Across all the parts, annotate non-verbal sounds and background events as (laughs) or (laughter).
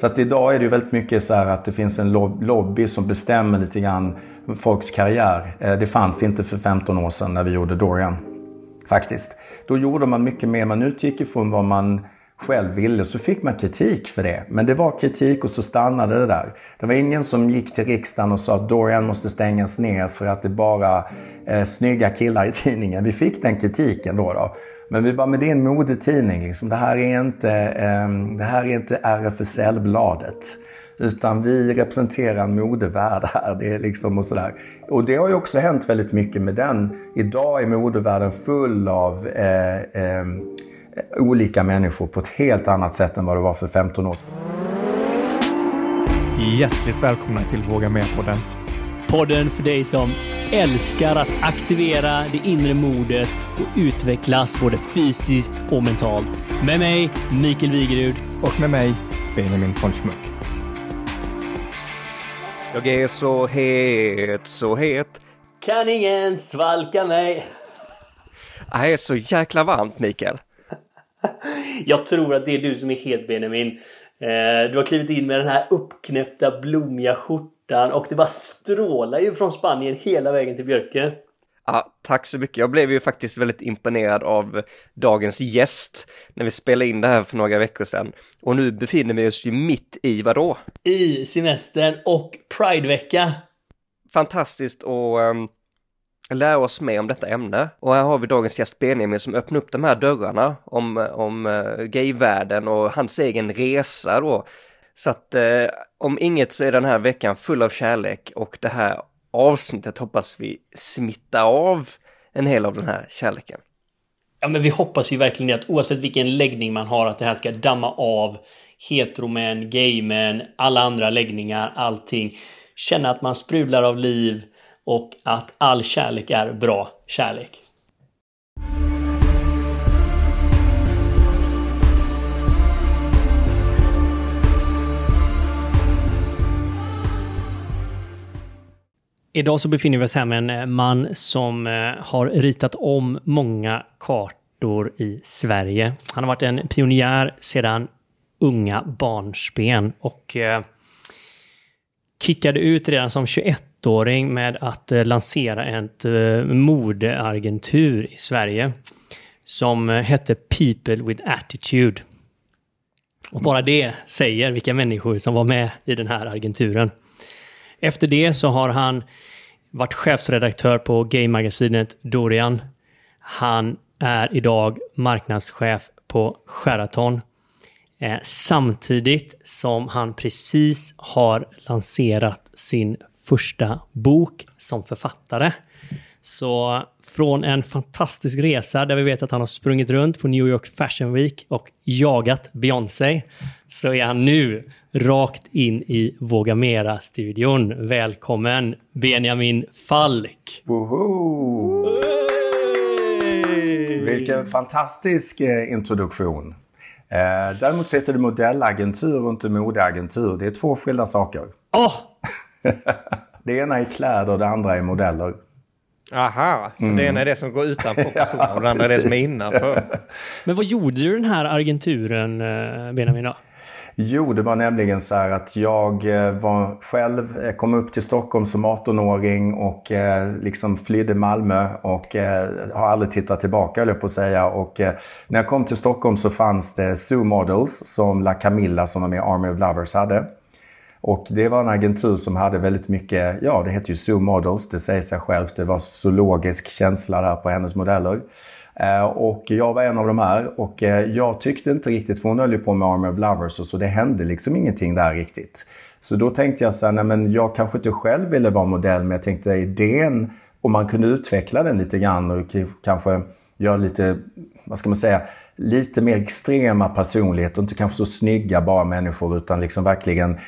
Så att idag är det ju väldigt mycket så här att det finns en lobby som bestämmer lite grann folks karriär. Eh, det fanns inte för 15 år sedan när vi gjorde Dorian. Faktiskt. Då gjorde man mycket mer. Man utgick ifrån vad man själv ville så fick man kritik för det. Men det var kritik och så stannade det där. Det var ingen som gick till riksdagen och sa att Dorian måste stängas ner för att det bara är snygga killar i tidningen. Vi fick den kritiken då. då. Men vi bara, men det är en modetidning. Liksom. Det, här är inte, eh, det här är inte RFSL-bladet. Utan vi representerar en modevärld här. Det är liksom och, sådär. och det har ju också hänt väldigt mycket med den. Idag är modevärlden full av eh, eh, olika människor på ett helt annat sätt än vad det var för 15 år sedan. Hjärtligt välkomna till Våga Med-podden. Podden för dig som älskar att aktivera det inre modet och utvecklas både fysiskt och mentalt. Med mig, Mikael Wigerud. Och med mig, Benjamin von Schmuck. Jag är så het, så het. Kan ingen svalka mig? Det är så jäkla varmt, Mikael. (laughs) Jag tror att det är du som är het Benjamin. Eh, du har klivit in med den här uppknäppta blommiga skjortan och det bara strålar ju från Spanien hela vägen till Björke. Ja, tack så mycket. Jag blev ju faktiskt väldigt imponerad av dagens gäst när vi spelade in det här för några veckor sedan. Och nu befinner vi oss ju mitt i vadå? I semestern och Pridevecka. Fantastiskt och um, lära oss mer om detta ämne. Och här har vi dagens gäst Benjamin som öppnar upp de här dörrarna om, om uh, gayvärlden och hans egen resa då. Så att eh, om inget så är den här veckan full av kärlek och det här avsnittet hoppas vi smitta av en hel av den här kärleken. Ja, men vi hoppas ju verkligen att oavsett vilken läggning man har att det här ska damma av heteromän, gaymän, alla andra läggningar, allting. Känna att man sprudlar av liv och att all kärlek är bra kärlek. Idag så befinner vi oss här med en eh, man som eh, har ritat om många kartor i Sverige. Han har varit en pionjär sedan unga barnsben och eh, kickade ut redan som 21-åring med att lansera ett modeagentur i Sverige som hette People with Attitude. Och bara det säger vilka människor som var med i den här agenturen. Efter det så har han varit chefsredaktör på gaymagasinet Dorian. Han är idag marknadschef på Sheraton. Eh, samtidigt som han precis har lanserat sin första bok som författare. Så från en fantastisk resa där vi vet att han har sprungit runt på New York Fashion Week och jagat Beyoncé så är han nu rakt in i Våga Mera-studion. Välkommen Benjamin Falk! Woho! Vilken fantastisk eh, introduktion. Eh, däremot så heter det modellagentur och inte modeagentur. Det är två skilda saker. Oh! (laughs) det ena är kläder och det andra är modeller. Aha, så mm. det ena är det som går utanför (laughs) personen ja, och det andra är det som är innanför. Men vad gjorde du den här agenturen, eh, Benjamin? Då? Jo, det var nämligen så här att jag eh, var själv, eh, kom upp till Stockholm som 18-åring och eh, liksom flydde Malmö och har aldrig tittat tillbaka, höll jag på att säga. Och när jag kom till Stockholm så fanns det Zoo Models som La Camilla som var med i Army of Lovers hade. Och det var en agentur som hade väldigt mycket, ja det heter ju Zoo Models, det säger sig självt. Det var zoologisk känsla där på hennes modeller. Eh, och jag var en av de här och eh, jag tyckte inte riktigt, för hon höll ju på med Army of Lovers och så det hände liksom ingenting där riktigt. Så då tänkte jag så här, nej men jag kanske inte själv ville vara modell men jag tänkte idén, om man kunde utveckla den lite grann och kanske göra lite, vad ska man säga, lite mer extrema personligheter, inte kanske så snygga bara människor utan liksom verkligen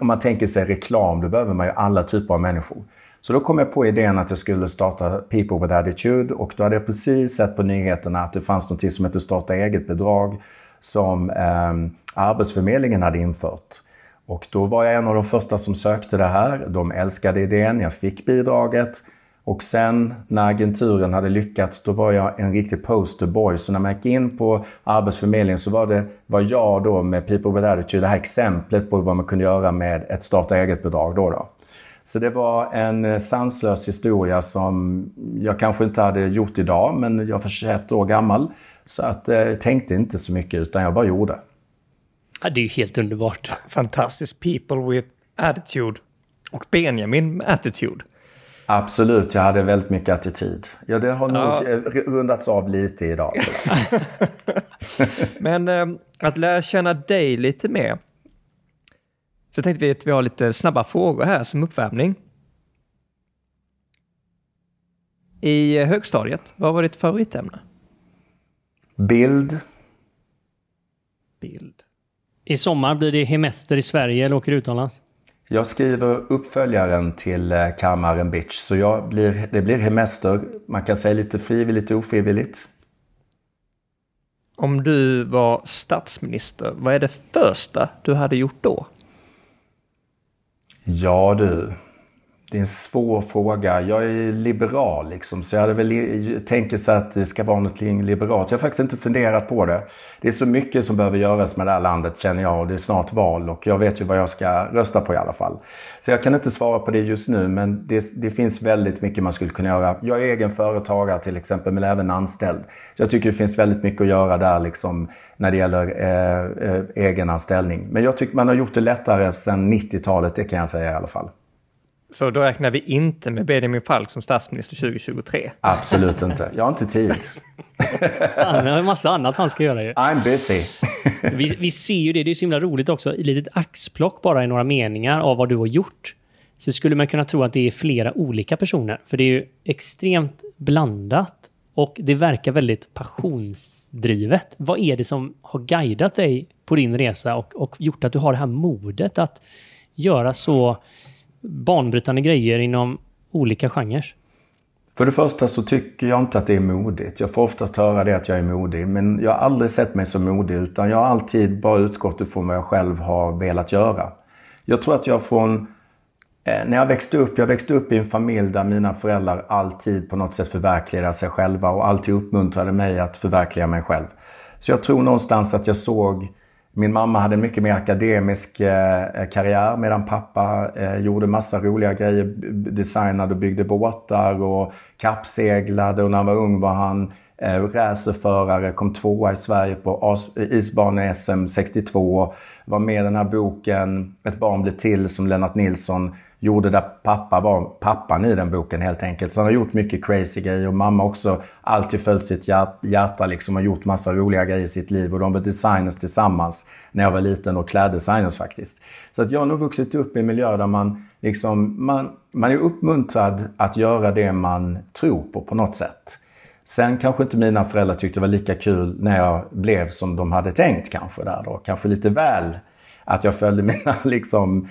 om man tänker sig reklam, då behöver man ju alla typer av människor. Så då kom jag på idén att jag skulle starta People with Attitude och då hade jag precis sett på nyheterna att det fanns något som heter starta eget-bidrag som eh, Arbetsförmedlingen hade infört. Och då var jag en av de första som sökte det här. De älskade idén, jag fick bidraget Och sen när agenturen hade lyckats, då var jag en riktig posterboy. Så när man gick in på Arbetsförmedlingen så var det var jag då med People with Attitude, det här exemplet på vad man kunde göra med ett starta eget-bidrag. Då, då. Så det var en eh, sanslös historia som jag kanske inte hade gjort idag, men jag var 21 år gammal. Så att jag eh, tänkte inte så mycket, utan jag bara gjorde. Ja, det är ju helt underbart. Fantastiskt. People with attitude. Och Benjamin med attitude. Absolut, jag hade väldigt mycket attityd. Ja, det har ja. nog eh, rundats av lite idag. (laughs) Men eh, att lära känna dig lite mer. Så tänkte vi att vi har lite snabba frågor här som uppvärmning. I högstadiet, vad var ditt favoritämne? Bild. Bild. I sommar blir det hemester i Sverige eller åker du utomlands? Jag skriver uppföljaren till eh, Kammaren Bitch, så jag blir, det blir hemester. Man kan säga lite frivilligt och ofrivilligt. Om du var statsminister, vad är det första du hade gjort då? Ja du, det är en svår fråga. Jag är liberal liksom, så jag hade väl tänkt så att det ska vara något liberalt. Jag har faktiskt inte funderat på det. Det är så mycket som behöver göras med det här landet känner jag och det är snart val och jag vet ju vad jag ska rösta på i alla fall. Så jag kan inte svara på det just nu men det, det finns väldigt mycket man skulle kunna göra. Jag är egen företagare till exempel men även anställd. Jag tycker det finns väldigt mycket att göra där liksom när det gäller eh, eh, egen anställning. Men jag tycker man har gjort det lättare sedan 90-talet, det kan jag säga i alla fall. Så då räknar vi inte med Benjamin Falk som statsminister 2023? Absolut inte. Jag har inte tid. han har en massa annat han ska göra ju. I'm busy. vi, vi ser ju det, det är så himla roligt också. Ett litet axplock bara i några meningar av vad du har gjort. Så skulle man kunna tro att det är flera olika personer. För det är ju extremt blandat. Och det verkar väldigt passionsdrivet. Vad är det som har guidat dig på din resa och, och gjort att du har det här modet att göra så banbrytande grejer inom olika genrer? För det första så tycker jag inte att det är modigt. Jag får oftast höra det att jag är modig. Men jag har aldrig sett mig som modig utan jag har alltid bara utgått ifrån vad jag själv har velat göra. Jag tror att jag från eh, när jag växte upp, jag växte upp i en familj där mina föräldrar alltid på något sätt förverkligade sig själva och alltid uppmuntrade mig att förverkliga mig själv. Så jag tror någonstans att jag såg min mamma hade en mycket mer akademisk eh, eh, karriär medan pappa eh, gjorde massa roliga grejer. Designade och byggde båtar och kappseglade och när han var ung var han eh, racerförare, kom tvåa i Sverige på isbane-SM 62. Var med i den här boken Ett barn blir till som Lennart Nilsson gjorde där pappa var pappan i den boken helt enkelt. Så han har gjort mycket crazy grejer och mamma också alltid följt sitt hjärta liksom och gjort massa roliga grejer i sitt liv. Och de var designers tillsammans när jag var liten och kläddesigners faktiskt. Så att jag har nog vuxit upp i en miljö där man liksom, man, man är uppmuntrad att göra det man tror på på något sätt. Sen kanske inte mina föräldrar tyckte det var lika kul när jag blev som de hade tänkt kanske där då. Kanske lite väl att jag följde mina, (laughs) liksom,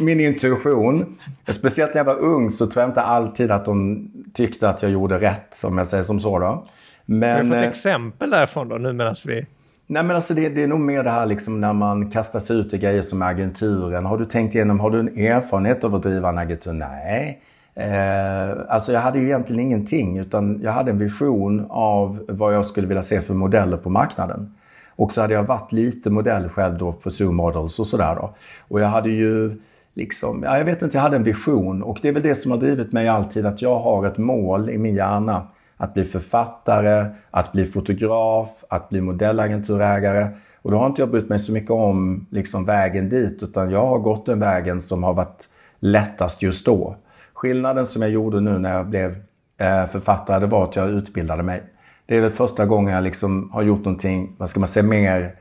min intuition. Speciellt när jag var ung så tror jag inte alltid att de tyckte att jag gjorde rätt, som jag säger som så. Då. Men, kan du få ett eh, exempel därifrån då, nu medan vi... Nej men alltså det, det, är nog mer det här liksom när man kastar sig ut i grejer som agenturen. Har du tänkt igenom, har du en erfarenhet av att driva en agentur? Nej. Eh, alltså jag hade ju egentligen ingenting utan jag hade en vision av vad jag skulle vilja se för modeller på marknaden. Och så hade jag varit lite modell själv då för Zoom Models och sådär då. Och jag hade ju liksom, ja, jag vet inte, jag hade en vision och det är väl det som har drivit mig alltid att jag har ett mål i min hjärna. Att bli författare, att bli fotograf, att bli modellagenturägare. Och då har inte jag brytt mig så mycket om liksom vägen dit utan jag har gått den vägen som har varit lättast just då. Skillnaden som jag gjorde nu när jag blev eh, författare det var att jag utbildade mig det är väl första gången jag liksom har gjort någonting, vad ska man säga, mer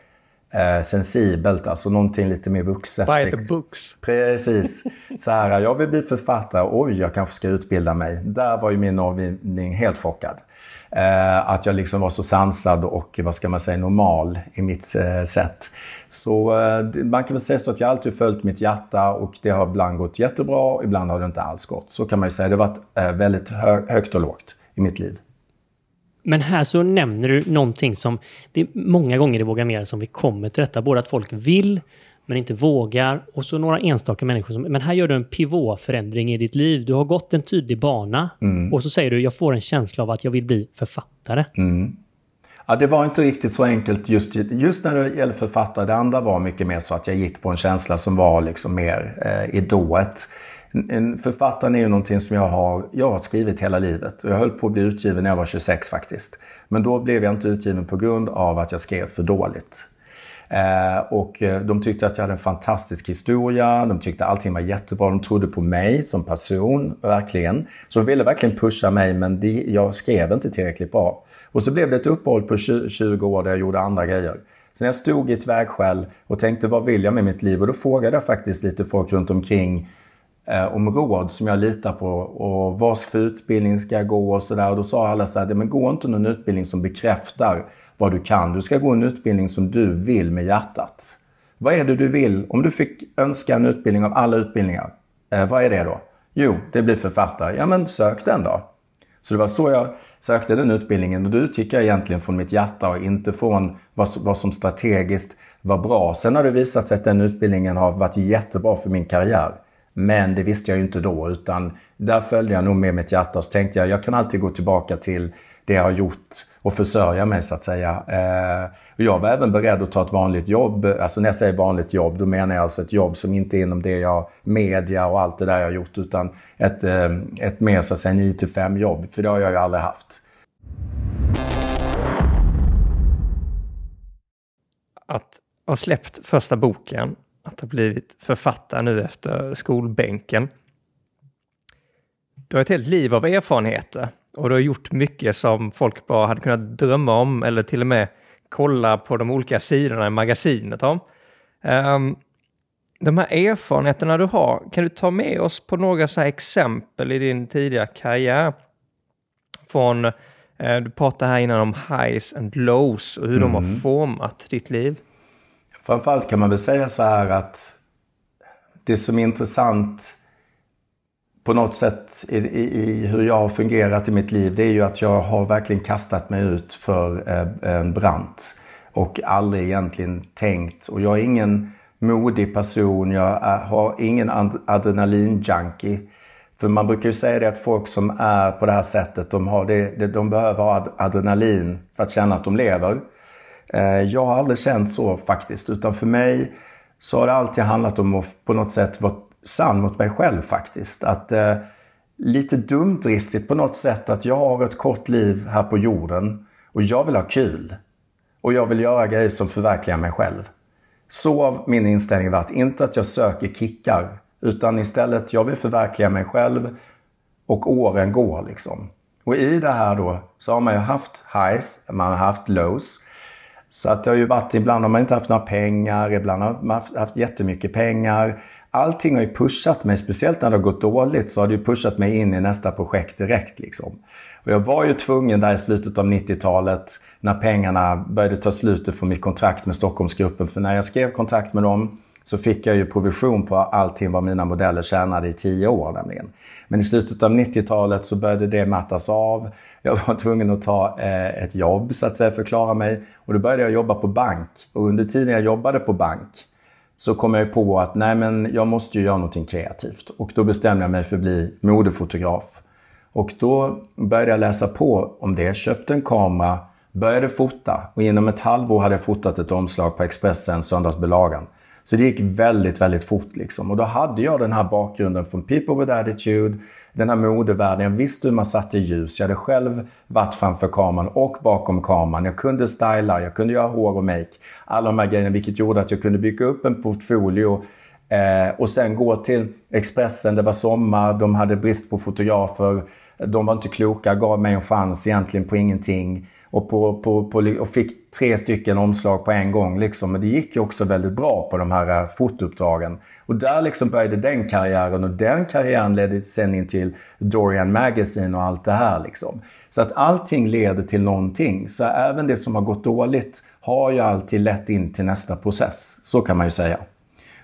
eh, sensibelt. Alltså någonting lite mer vuxet. By the books. Precis. Så här, jag vill bli författare. Oj, jag kanske ska utbilda mig. Där var ju min avgivning helt chockad. Eh, att jag liksom var så sansad och, vad ska man säga, normal i mitt eh, sätt. Så eh, man kan väl säga så att jag alltid följt mitt hjärta och det har ibland gått jättebra, ibland har det inte alls gått. Så kan man ju säga. Det har varit eh, väldigt hö högt och lågt i mitt liv. Men här så nämner du någonting som det är många gånger i Våga Mer som vi kommer till detta. Både att folk vill men inte vågar. Och så några enstaka människor som, men här gör du en pivotförändring i ditt liv. Du har gått en tydlig bana Mm. och så säger du, jag får en känsla av att jag vill bli författare. Mm. Ja, det var inte riktigt så enkelt just, just när det gäller författare. Det andra var mycket mer så att jag gick på en känsla som var liksom mer eh, i dået. En- författare är ju någonting som jag har, jag har skrivit hela livet. Jag höll på att bli utgiven när jag var 26 faktiskt. Men då blev jag inte utgiven på grund av att jag skrev för dåligt. Eh, och eh, de tyckte att jag hade en fantastisk historia. De tyckte allting var jättebra. De trodde på mig som person, verkligen. Så de ville verkligen pusha mig, men jag skrev inte tillräckligt bra. Och så blev det ett uppehåll på 20, 20 år där jag gjorde andra grejer. Så när jag stod i ett vägskäl och tänkte vad vill jag med mitt liv? Och då frågade jag faktiskt lite folk runt omkring Eh, om råd som jag litar på och vad för utbildning ska jag gå och sådär. Och då sa alla så här, men gå inte någon utbildning som bekräftar vad du kan. Du ska gå en utbildning som du vill med hjärtat. Vad är det du vill? Om du fick önska en utbildning av alla utbildningar, eh, vad är det då? Jo, det blir författare. Ja, men sök den då. Så det var så jag sökte den utbildningen och då utgick jag egentligen från mitt hjärta och inte från vad, vad som strategiskt var bra. Sen har det visat sig att den utbildningen har varit jättebra för min karriär. Men det visste jag ju inte då utan där följde jag nog med mitt hjärta och så tänkte jag jag kan alltid gå tillbaka till det jag har gjort och försörja mig så att säga. Eh, och jag var även beredd att ta ett vanligt jobb. Alltså när jag säger vanligt jobb då menar jag alltså ett jobb som inte är inom det jag, media och allt det där jag har gjort utan ett, eh, ett mer så att säga 9 till 5 jobb. För det har jag ju aldrig haft. Att ha släppt första boken, att ha blivit författare nu efter skolbänken. Du har ett helt liv av erfarenheter och du har gjort mycket som folk bara hade kunnat drömma om eller till och med kolla på de olika sidorna i magasinet om. Ehm, de här erfarenheterna du har, kan du ta med oss på några så här exempel i din tidiga karriär? Från, eh, du pratade här innan om highs and lows och hur de har format ditt liv. Framförallt kan man väl säga så här att det som är intressant på något sätt i, i, i hur jag har fungerat i mitt liv det är ju att jag har verkligen kastat mig ut för eh, en brant och aldrig egentligen tänkt. Och jag är ingen modig person, jag eh, har ingen adrenalinjunkie. För man brukar ju säga det att folk som är på det här sättet, de, har det, de behöver ha adrenalin för att känna att de lever. Eh, jag har aldrig känt så faktiskt, utan för mig så har det alltid handlat om att på något sätt vara sann mot mig själv faktiskt. Att eh, lite dumdristigt på något sätt att jag har ett kort liv här på jorden och jag vill ha kul. Och jag vill göra grejer som förverkligar mig själv. Så har min inställning varit. Inte att jag söker kickar, utan istället jag vill förverkliga mig själv och åren går liksom. Och i det här då så har man ju haft highs, man har haft lows. Så att det har ju varit, ibland har man inte haft några pengar, ibland har man haft, haft jättemycket pengar. Allting har ju pushat mig, speciellt när det har gått dåligt så har det ju pushat mig in i nästa projekt direkt liksom. Och jag var ju tvungen där i slutet av 90-talet när pengarna började ta slut från mitt kontrakt med Stockholmsgruppen. För när jag skrev kontrakt med dem så fick jag ju provision på allting vad mina modeller tjänade i tio år nämligen. Men i slutet av 90-talet så började det mattas av. Jag var tvungen att ta eh, ett jobb så att säga för att klara mig. Och då började jag jobba på bank. Och under tiden jag jobbade på bank så kom jag ju på att nej men jag måste ju göra någonting kreativt. Och då bestämde jag mig för att bli modefotograf. Och då började jag läsa på om det, köpte en kamera, började fota och inom ett halvår hade jag fotat ett omslag på Expressen, söndagsbelagan. Så det gick väldigt, väldigt fort liksom. Och då hade jag den här bakgrunden från People with Attitude, den här modevärlden. Jag visste hur man satte ljus. Jag hade själv varit framför kameran och bakom kameran. Jag kunde styla, jag kunde göra hår och make. Alla de här grejerna, vilket gjorde att jag kunde bygga upp en portfolio eh, och sen gå till Expressen. Det var sommar, de hade brist på fotografer. De var inte kloka, gav mig en chans egentligen på ingenting. Och, på, på, på, och fick tre stycken omslag på en gång. Liksom. Men det gick ju också väldigt bra på de här eh, fotouppdragen. Och där liksom började den karriären och den karriären ledde sen in till Dorian Magazine och allt det här. Liksom. Så att allting leder till någonting. Så även det som har gått dåligt har ju alltid lett in till nästa process. Så kan man ju säga.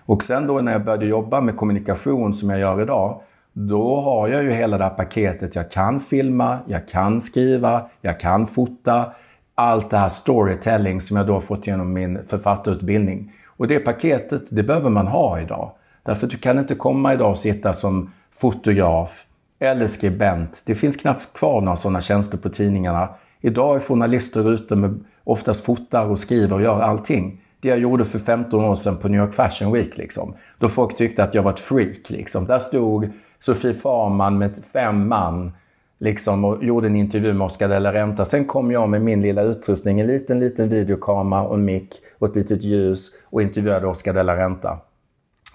Och sen då när jag började jobba med kommunikation som jag gör idag då har jag ju hela det här paketet. Jag kan filma, jag kan skriva, jag kan fota. Allt det här storytelling som jag då fått genom min författarutbildning. Och det paketet, det behöver man ha idag. Därför att du kan inte komma idag och sitta som fotograf eller skribent. Det finns knappt kvar några sådana tjänster på tidningarna. Idag är journalister ute med oftast fotar och skriver och gör allting. Det jag gjorde för 15 år sedan på New York Fashion Week. Liksom. Då folk tyckte att jag var ett freak. Liksom. Där stod Sofie Farman med fem man liksom, och gjorde en intervju med Oscar de la Renta. Sen kom jag med min lilla utrustning, en liten, liten videokamera och en mick och ett litet ljus och intervjuade Oscar de la Renta.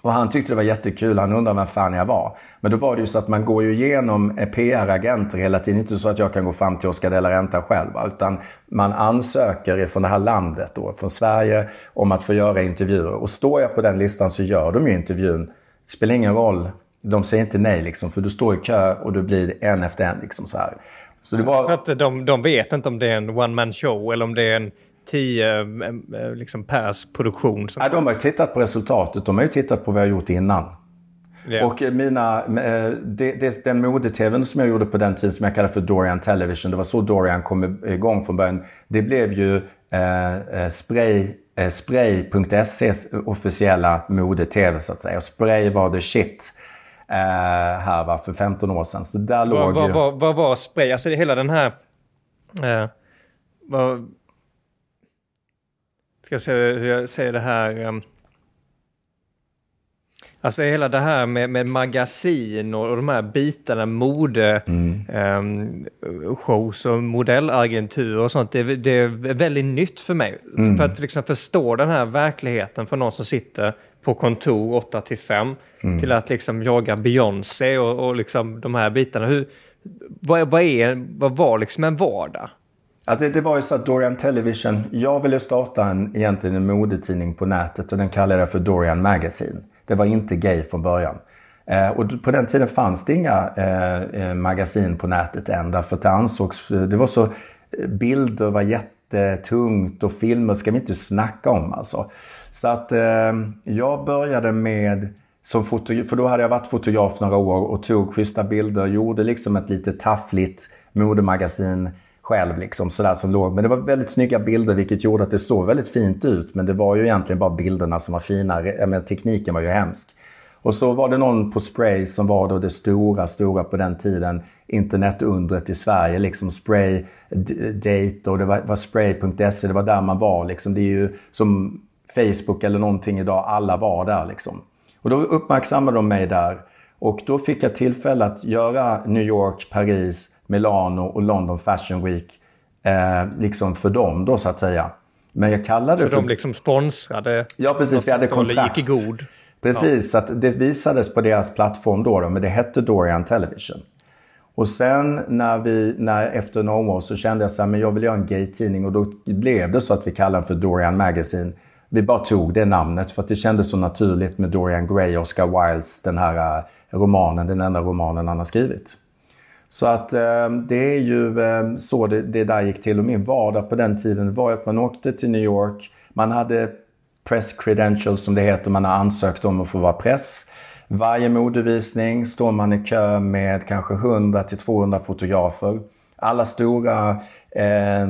Och han tyckte det var jättekul. Han undrade vem fan jag var. Men då var det ju så att man går ju igenom eh, PR-agenter hela tiden. Inte så att jag kan gå fram till Oscar de la Renta själv. Utan man ansöker från det här landet då, från Sverige, om att få göra intervjuer. Och står jag på den listan så gör de ju intervjun. Det spelar ingen roll. De säger inte nej liksom. För du står i kö och du blir en efter en liksom så här. Så, var... så att de, de vet inte om det är en one man show eller om det är en tio eh, liksom, pers produktion. Som... Ja, de har ju tittat på resultatet. De har ju tittat på vad jag gjort innan. Yeah. Och mina, eh, det, det, den mode-tvn som jag gjorde på den tiden som jag kallade för Dorian Television. Det var så Dorian kom igång från början. Det blev ju eh, eh Spray, eh, Spray.ses officiella mode-tv så att säga. Och Spray var the shit. Eh, här va, för 15 år sedan. Så där låg vad, ju... Vad, vad var Spray? Alltså det hela den här... Eh, vad, ska jag se hur jag säger det här. Um, alltså hela det här med, med magasin och, och de här bitarna, mode, mm. um, shows och modellagenturer och sånt. Det, det, är väldigt nytt för mig. Mm. För att liksom förstå den här verkligheten för någon som sitter på kontor 8 till 5 mm. till att liksom jaga Beyoncé och, och liksom de här bitarna. Hur, vad, vad, är, vad var liksom en vardag? Ja, det, det, var ju så att Dorian Television, jag ville starta en, egentligen en modetidning på nätet och den kallade jag för Dorian Magazine. Det var inte gay från början. Eh, och på den tiden fanns det inga eh, eh magasin på nätet än därför att det ansågs, det var så, eh, bilder var jättetungt och filmer ska vi inte snacka om alltså. Så att eh, jag började med som fotograf, för då hade jag varit fotograf några år och tog schyssta bilder, gjorde liksom ett lite taffligt modemagasin själv liksom sådär som låg. Men det var väldigt snygga bilder vilket gjorde att det såg väldigt fint ut. Men det var ju egentligen bara bilderna som var fina. Men tekniken var ju hemsk. Och så var det någon på Spray som var då det stora, stora på den tiden internetundret i Sverige. Liksom Spray Date och det var, var Spray.se, det var där man var. Liksom. Det är ju som Facebook eller någonting idag, alla var där liksom. Och då uppmärksammade de mig där. Och då fick jag tillfälle att göra New York, Paris, Milano och London Fashion Week. Eh, liksom för dem då så att säga. Men jag kallade så för... de liksom sponsrade? Ja precis, vi hade kontrakt. gick i god? Precis, ja. så att det visades på deras plattform då, då men det hette Dorian Television. Och sen när vi, när, efter några år så kände jag så här, men jag vill göra en gay-tidning och då blev det så att vi kallade den för Dorian Magazine. Vi bara tog det namnet för att det kändes så naturligt med Dorian Gray, Oscar Wildes, den här eh, romanen, den enda romanen han har skrivit. Så att eh, det är ju eh, så det, det, där gick till. Och min vardag på den tiden var att man åkte till New York. Man hade press credentials som det heter. Man har ansökt om att få vara press. Varje modevisning står man i kö med kanske 100 till 200 fotografer. Alla stora, eh,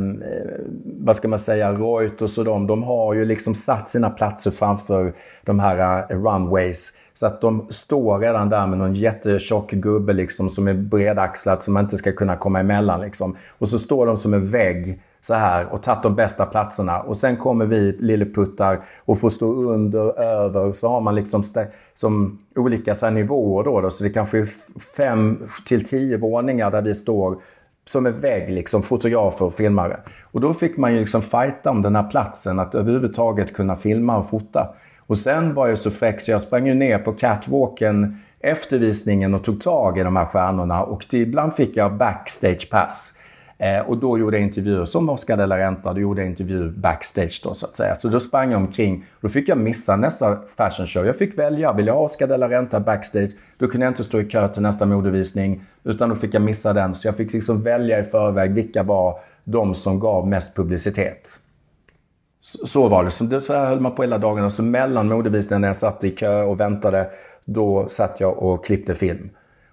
vad ska man säga, Reuters och de, de har ju liksom satt sina platser framför de här uh, runways så att de står redan där med någon jättetjock gubbe liksom som är bredaxlad som man inte ska kunna komma emellan. Liksom. Och så står de som en vägg så här och tagit de bästa platserna. Och sen kommer vi lilleputtar och får stå under, över. Så har man liksom som olika så nivåer då, då. Så det kanske är fem till tio våningar där vi står som en vägg, liksom, fotografer och filmare. Och då fick man ju liksom fighta om den här platsen, att överhuvudtaget kunna filma och fota. Och sen var jag så fräck så jag sprang ju ner på catwalken efter visningen och tog tag i de här stjärnorna och ibland fick jag backstage pass. Eh, och då gjorde jag intervjuer som Oscar de la Renta, då gjorde jag intervju backstage då så att säga. Så då sprang jag omkring. Då fick jag missa nästa fashion show. Jag fick välja, vill jag ha Oscar de la Renta backstage, då kunde jag inte stå i kö till nästa modevisning. Utan då fick jag missa den. Så jag fick liksom välja i förväg vilka var de som gav mest publicitet. Så var det. Så, här höll man på hela dagarna. Så mellan modevisningarna när jag satt i kö och väntade, då satt jag och klippte film.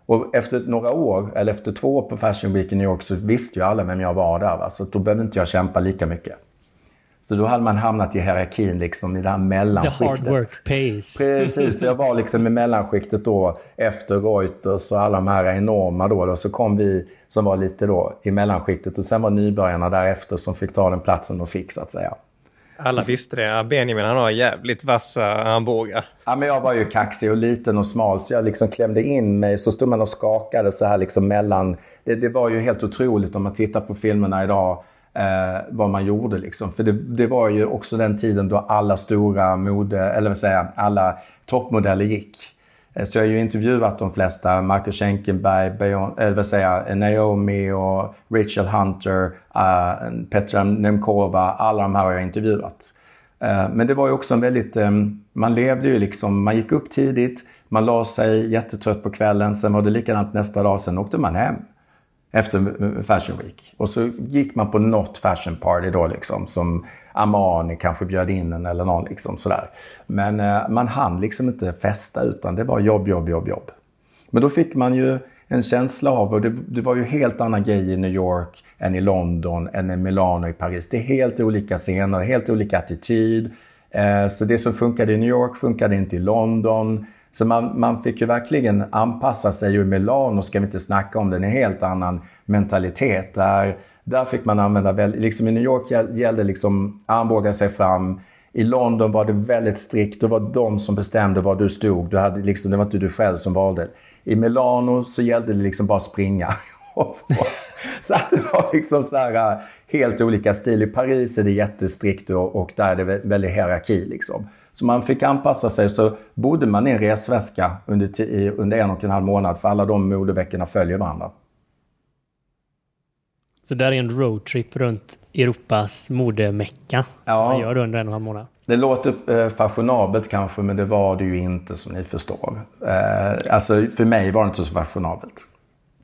Och efter några år, eller efter två år på Fashion Week i New York så visste ju alla vem jag var där. Va? Så då behövde inte jag kämpa lika mycket. Så då hade man hamnat i hierarkin, liksom, i det här mellanskiktet. The hard work pays. (laughs) Precis, så jag var liksom i mellanskiktet då efter Reuters och alla de här enorma då. Och så kom vi som var lite då i mellanskiktet och sen var nybörjarna därefter som fick ta den platsen och fick så att säga. Alla visste det. Benjamin han har jävligt vassa armbågar. Ja, men jag var ju kaxig och liten och smal så jag liksom klämde in mig. Så stod man och skakade så här liksom mellan. Det, det var ju helt otroligt om man tittar på filmerna idag. Eh, vad man gjorde liksom. För det, det, var ju också den tiden då alla stora mode, eller vad säger alla toppmodeller gick. Eh, så jag har ju intervjuat de flesta, Marcus Schenkenberg, Beyon, eller vad säger Naomi och Rachel Hunter, uh, Petra Nemkova, alla de här har jag intervjuat. Uh, men det var ju också en väldigt, um, man levde ju liksom, man gick upp tidigt, man la sig jättetrött på kvällen, sen var det likadant nästa dag, sen åkte man hem efter Fashion Week. Och så gick man på något fashion party då liksom som Armani kanske bjöd in en eller någon liksom sådär. Men eh, man hann liksom inte festa utan det var jobb, jobb, jobb, jobb. Men då fick man ju en känsla av, och det, det var ju helt annan grej i New York än i London, än i Milano i Paris. Det är helt olika scener, helt olika attityd. Eh, så det som funkade i New York funkade inte i London. Så man, man fick ju verkligen anpassa sig. I Milano ska vi inte snacka om, den är en helt annan mentalitet. Där, där fick man använda, väldigt, liksom i New York gällde liksom armbåga sig fram. I London var det väldigt strikt. Det var de som bestämde var du stod. Du hade liksom, det var inte du själv som valde. I Milano så gällde det liksom bara springa. (laughs) så att det var liksom så här, helt olika stil. I Paris är det jättestrikt och, och där är det väldigt hierarki. Liksom. Så man fick anpassa sig. Så bodde man i en resväska under, under en och en halv månad för alla de modeveckorna följer varandra. Så där är en roadtrip runt Europas modemecka. Ja. Man gör det under en och en halv månad. Det låter eh, fashionabelt kanske, men det var det ju inte som ni förstår. Eh, alltså för mig var det inte så fashionabelt.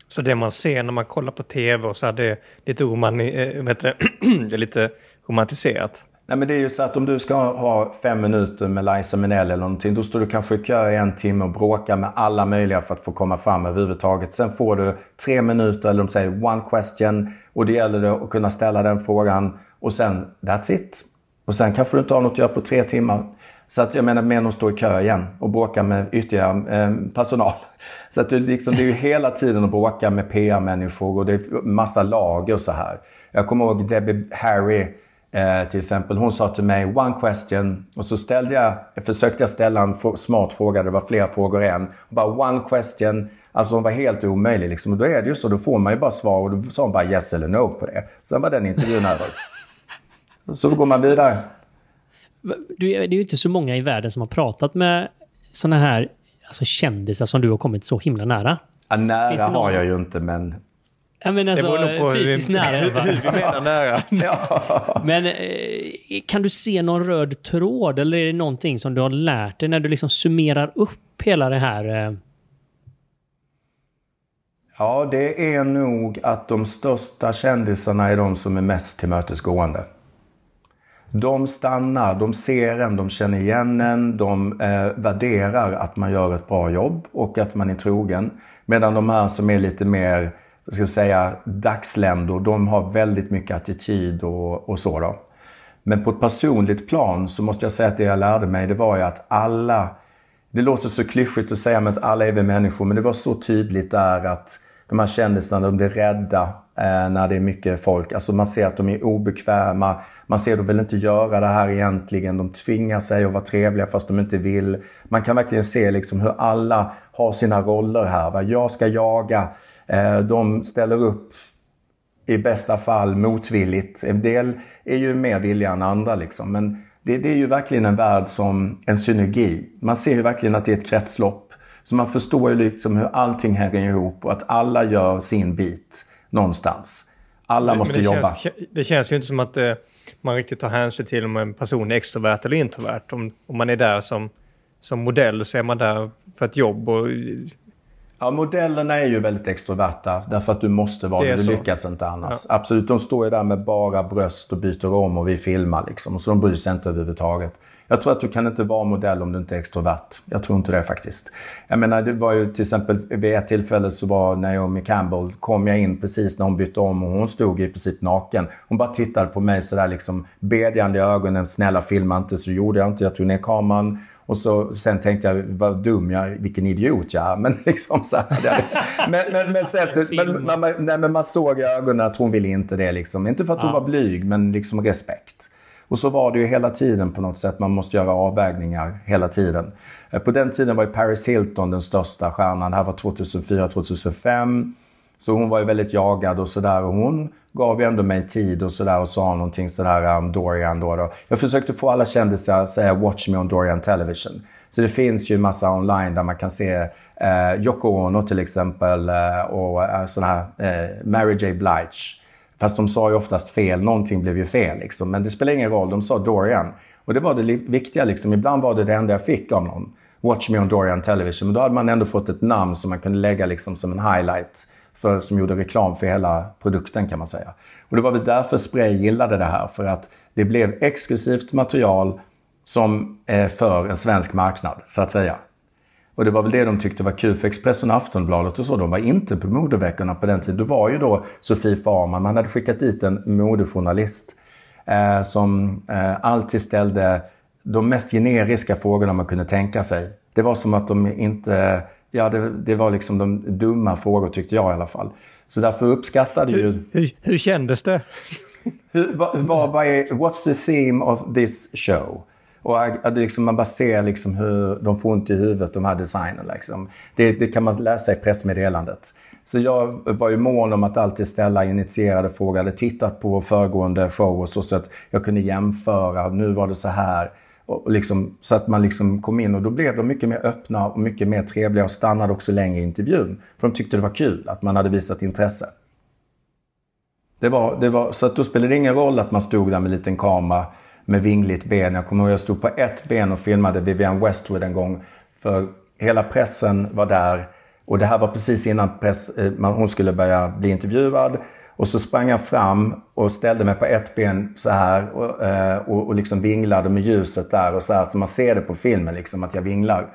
Så det man ser när man kollar på tv och så är det lite, roman, eh, vet det, (clears throat) det är lite romantiserat? Nej men det är ju så att om du ska ha fem minuter med Liza Minnelli eller någonting, då står du kanske i kö i en timme och bråkar med alla möjliga för att få komma fram överhuvudtaget. Sen får du tre minuter, eller de säger one question, och det gäller det att kunna ställa den frågan och sen that's it. Och sen kanske du inte har något att göra på tre timmar. Så att jag menar, men att stå i kö igen och bråka med ytterligare eh, personal. (laughs) Så att det, liksom, det är ju hela tiden att bråka med PR-människor och det är massa lager och så här. Jag kommer ihåg Debbie Harry Eh, till exempel, hon sa till mig “one question” och så ställde jag, försökte jag ställa en smart fråga, det var flera frågor än. Bara “one question”, alltså hon var helt omöjlig. Liksom. Och då är det ju så, då får man ju bara svar och då sa hon bara “yes eller no” på det. Sen var den intervjun över. Så då går man vidare. Det är ju inte så många i världen som har pratat med såna här alltså kändisar som du har kommit så himla nära. Ja, nära har jag ju inte, men Ja, men alltså, det på fysiskt hur, nära. (laughs) Hur, vi menar nära. (laughs) ja. Men eh, kan du se någon röd tråd eller är det någonting som du har lärt dig när du liksom summerar upp hela det här? Eh... Ja, det är nog att de största kändisarna är de som är mest tillmötesgående. De stannar, de ser en, de känner igen en, de eh, värderar att man gör ett bra jobb och att man är trogen. Medan de här som är lite mer ska säga, dagsländor, de har väldigt mycket attityd och, och så. Då. Men på ett personligt plan så måste jag säga att det jag lärde mig det var ju att alla, det låter så klyschigt att säga men att alla är vi människor, men det var så tydligt där att de här kändisarna, de blir rädda eh, när det är mycket folk. Alltså man ser att de är obekväma. Man ser att de vill inte göra det här egentligen. De tvingar sig att vara trevliga fast de inte vill. Man kan verkligen se liksom hur alla har sina roller här. Va? Jag ska jaga de ställer upp i bästa fall motvilligt. En del är ju mer villiga än andra liksom. Men det, det, är ju verkligen en värld som en synergi. Man ser ju verkligen att det är ett kretslopp. Så man förstår ju liksom hur allting hänger ihop och att alla gör sin bit någonstans. Alla måste det jobba. Känns, det känns ju inte som att eh, man riktigt tar hänsyn till om en person är extrovert eller introvert. Om, om man är där som, som modell så är man där för ett jobb och Ja, modellerna är ju väldigt extroverta därför att du måste vara det. Du så. lyckas inte annars. Ja. Absolut, de står ju där med bara bröst och byter om och vi filmar liksom. Så de bryr sig inte överhuvudtaget. Jag tror att du kan inte vara modell om du inte är extrovert. Jag tror inte det faktiskt. Jag menar, det var ju till exempel vid ett tillfälle så var Naomi Campbell, kom jag in precis när hon bytte om och hon stod i princip naken. Hon bara tittade på mig sådär liksom bedjande i ögonen. Snälla filma inte. Så gjorde jag inte. Jag tog ner kameran. Och så, sen tänkte jag, vad dum jag vilken idiot jag är. Men (laughs) liksom så här, men, men, men, sen, men, man, nej, men man såg i ögonen att hon ville inte det. Liksom. Inte för att hon var blyg, men liksom respekt. Och så var det ju hela tiden på något sätt. Man måste göra avvägningar hela tiden. Eh, på den tiden var ju Paris Hilton den största stjärnan. Det här var 2004-2005. Så hon var ju väldigt jagad och sådär. Och hon gav ju ändå mig tid och sådär och sa någonting sådär om Dorian då, då. Jag försökte få alla kändisar att säga “Watch me on Dorian Television”. Så det finns ju massa online där man kan se eh, Yoko Ono till exempel eh, och eh, här eh, Mary J Blige. Fast de sa ju oftast fel, någonting blev ju fel liksom. Men det spelar ingen roll, de sa Dorian. Och det var det viktiga liksom. Ibland var det det enda jag fick av någon. Watch me on Dorian Television. Men då hade man ändå fått ett namn som man kunde lägga liksom som en highlight. För, som gjorde reklam för hela produkten kan man säga. Och det var väl därför Spray gillade det här. För att det blev exklusivt material som är för en svensk marknad, så att säga. Och det var väl det de tyckte var kul för Expressen och Aftonbladet och så. De var inte på modeveckorna på den tiden. Det var ju då Sofie Farman. Man hade skickat dit en modejournalist eh, som eh, alltid ställde de mest generiska frågorna man kunde tänka sig. Det var som att de inte... Ja, det, det var liksom de dumma frågor tyckte jag i alla fall. Så därför uppskattade hur, ju... Hur, hur kändes det? Vad, vad, vad är, what's the theme of this show? Och liksom, man bara ser liksom hur de får ont i huvudet, de här designerna. Liksom. Det, det, kan man läsa i pressmeddelandet. Så jag var ju mån om att alltid ställa initierade frågor. Jag hade tittat på föregående show och så, så att jag kunde jämföra. Nu var det så här. Och liksom, så att man liksom kom in och då blev de mycket mer öppna och mycket mer trevliga och stannade också längre i intervjun. För de tyckte det var kul att man hade visat intresse. Det var, det var, så att då spelade det ingen roll att man stod där med en liten kamera med vingligt ben. Jag kommer ihåg jag stod på ett ben och filmade Vivienne Westwood en gång. För hela pressen var där. Och det här var precis innan press, eh, hon skulle börja bli intervjuad. Och så sprang jag fram och ställde mig på ett ben så här och, eh, och, och liksom vinglade med ljuset där och så här. Så man ser det på filmen liksom att jag vinglar.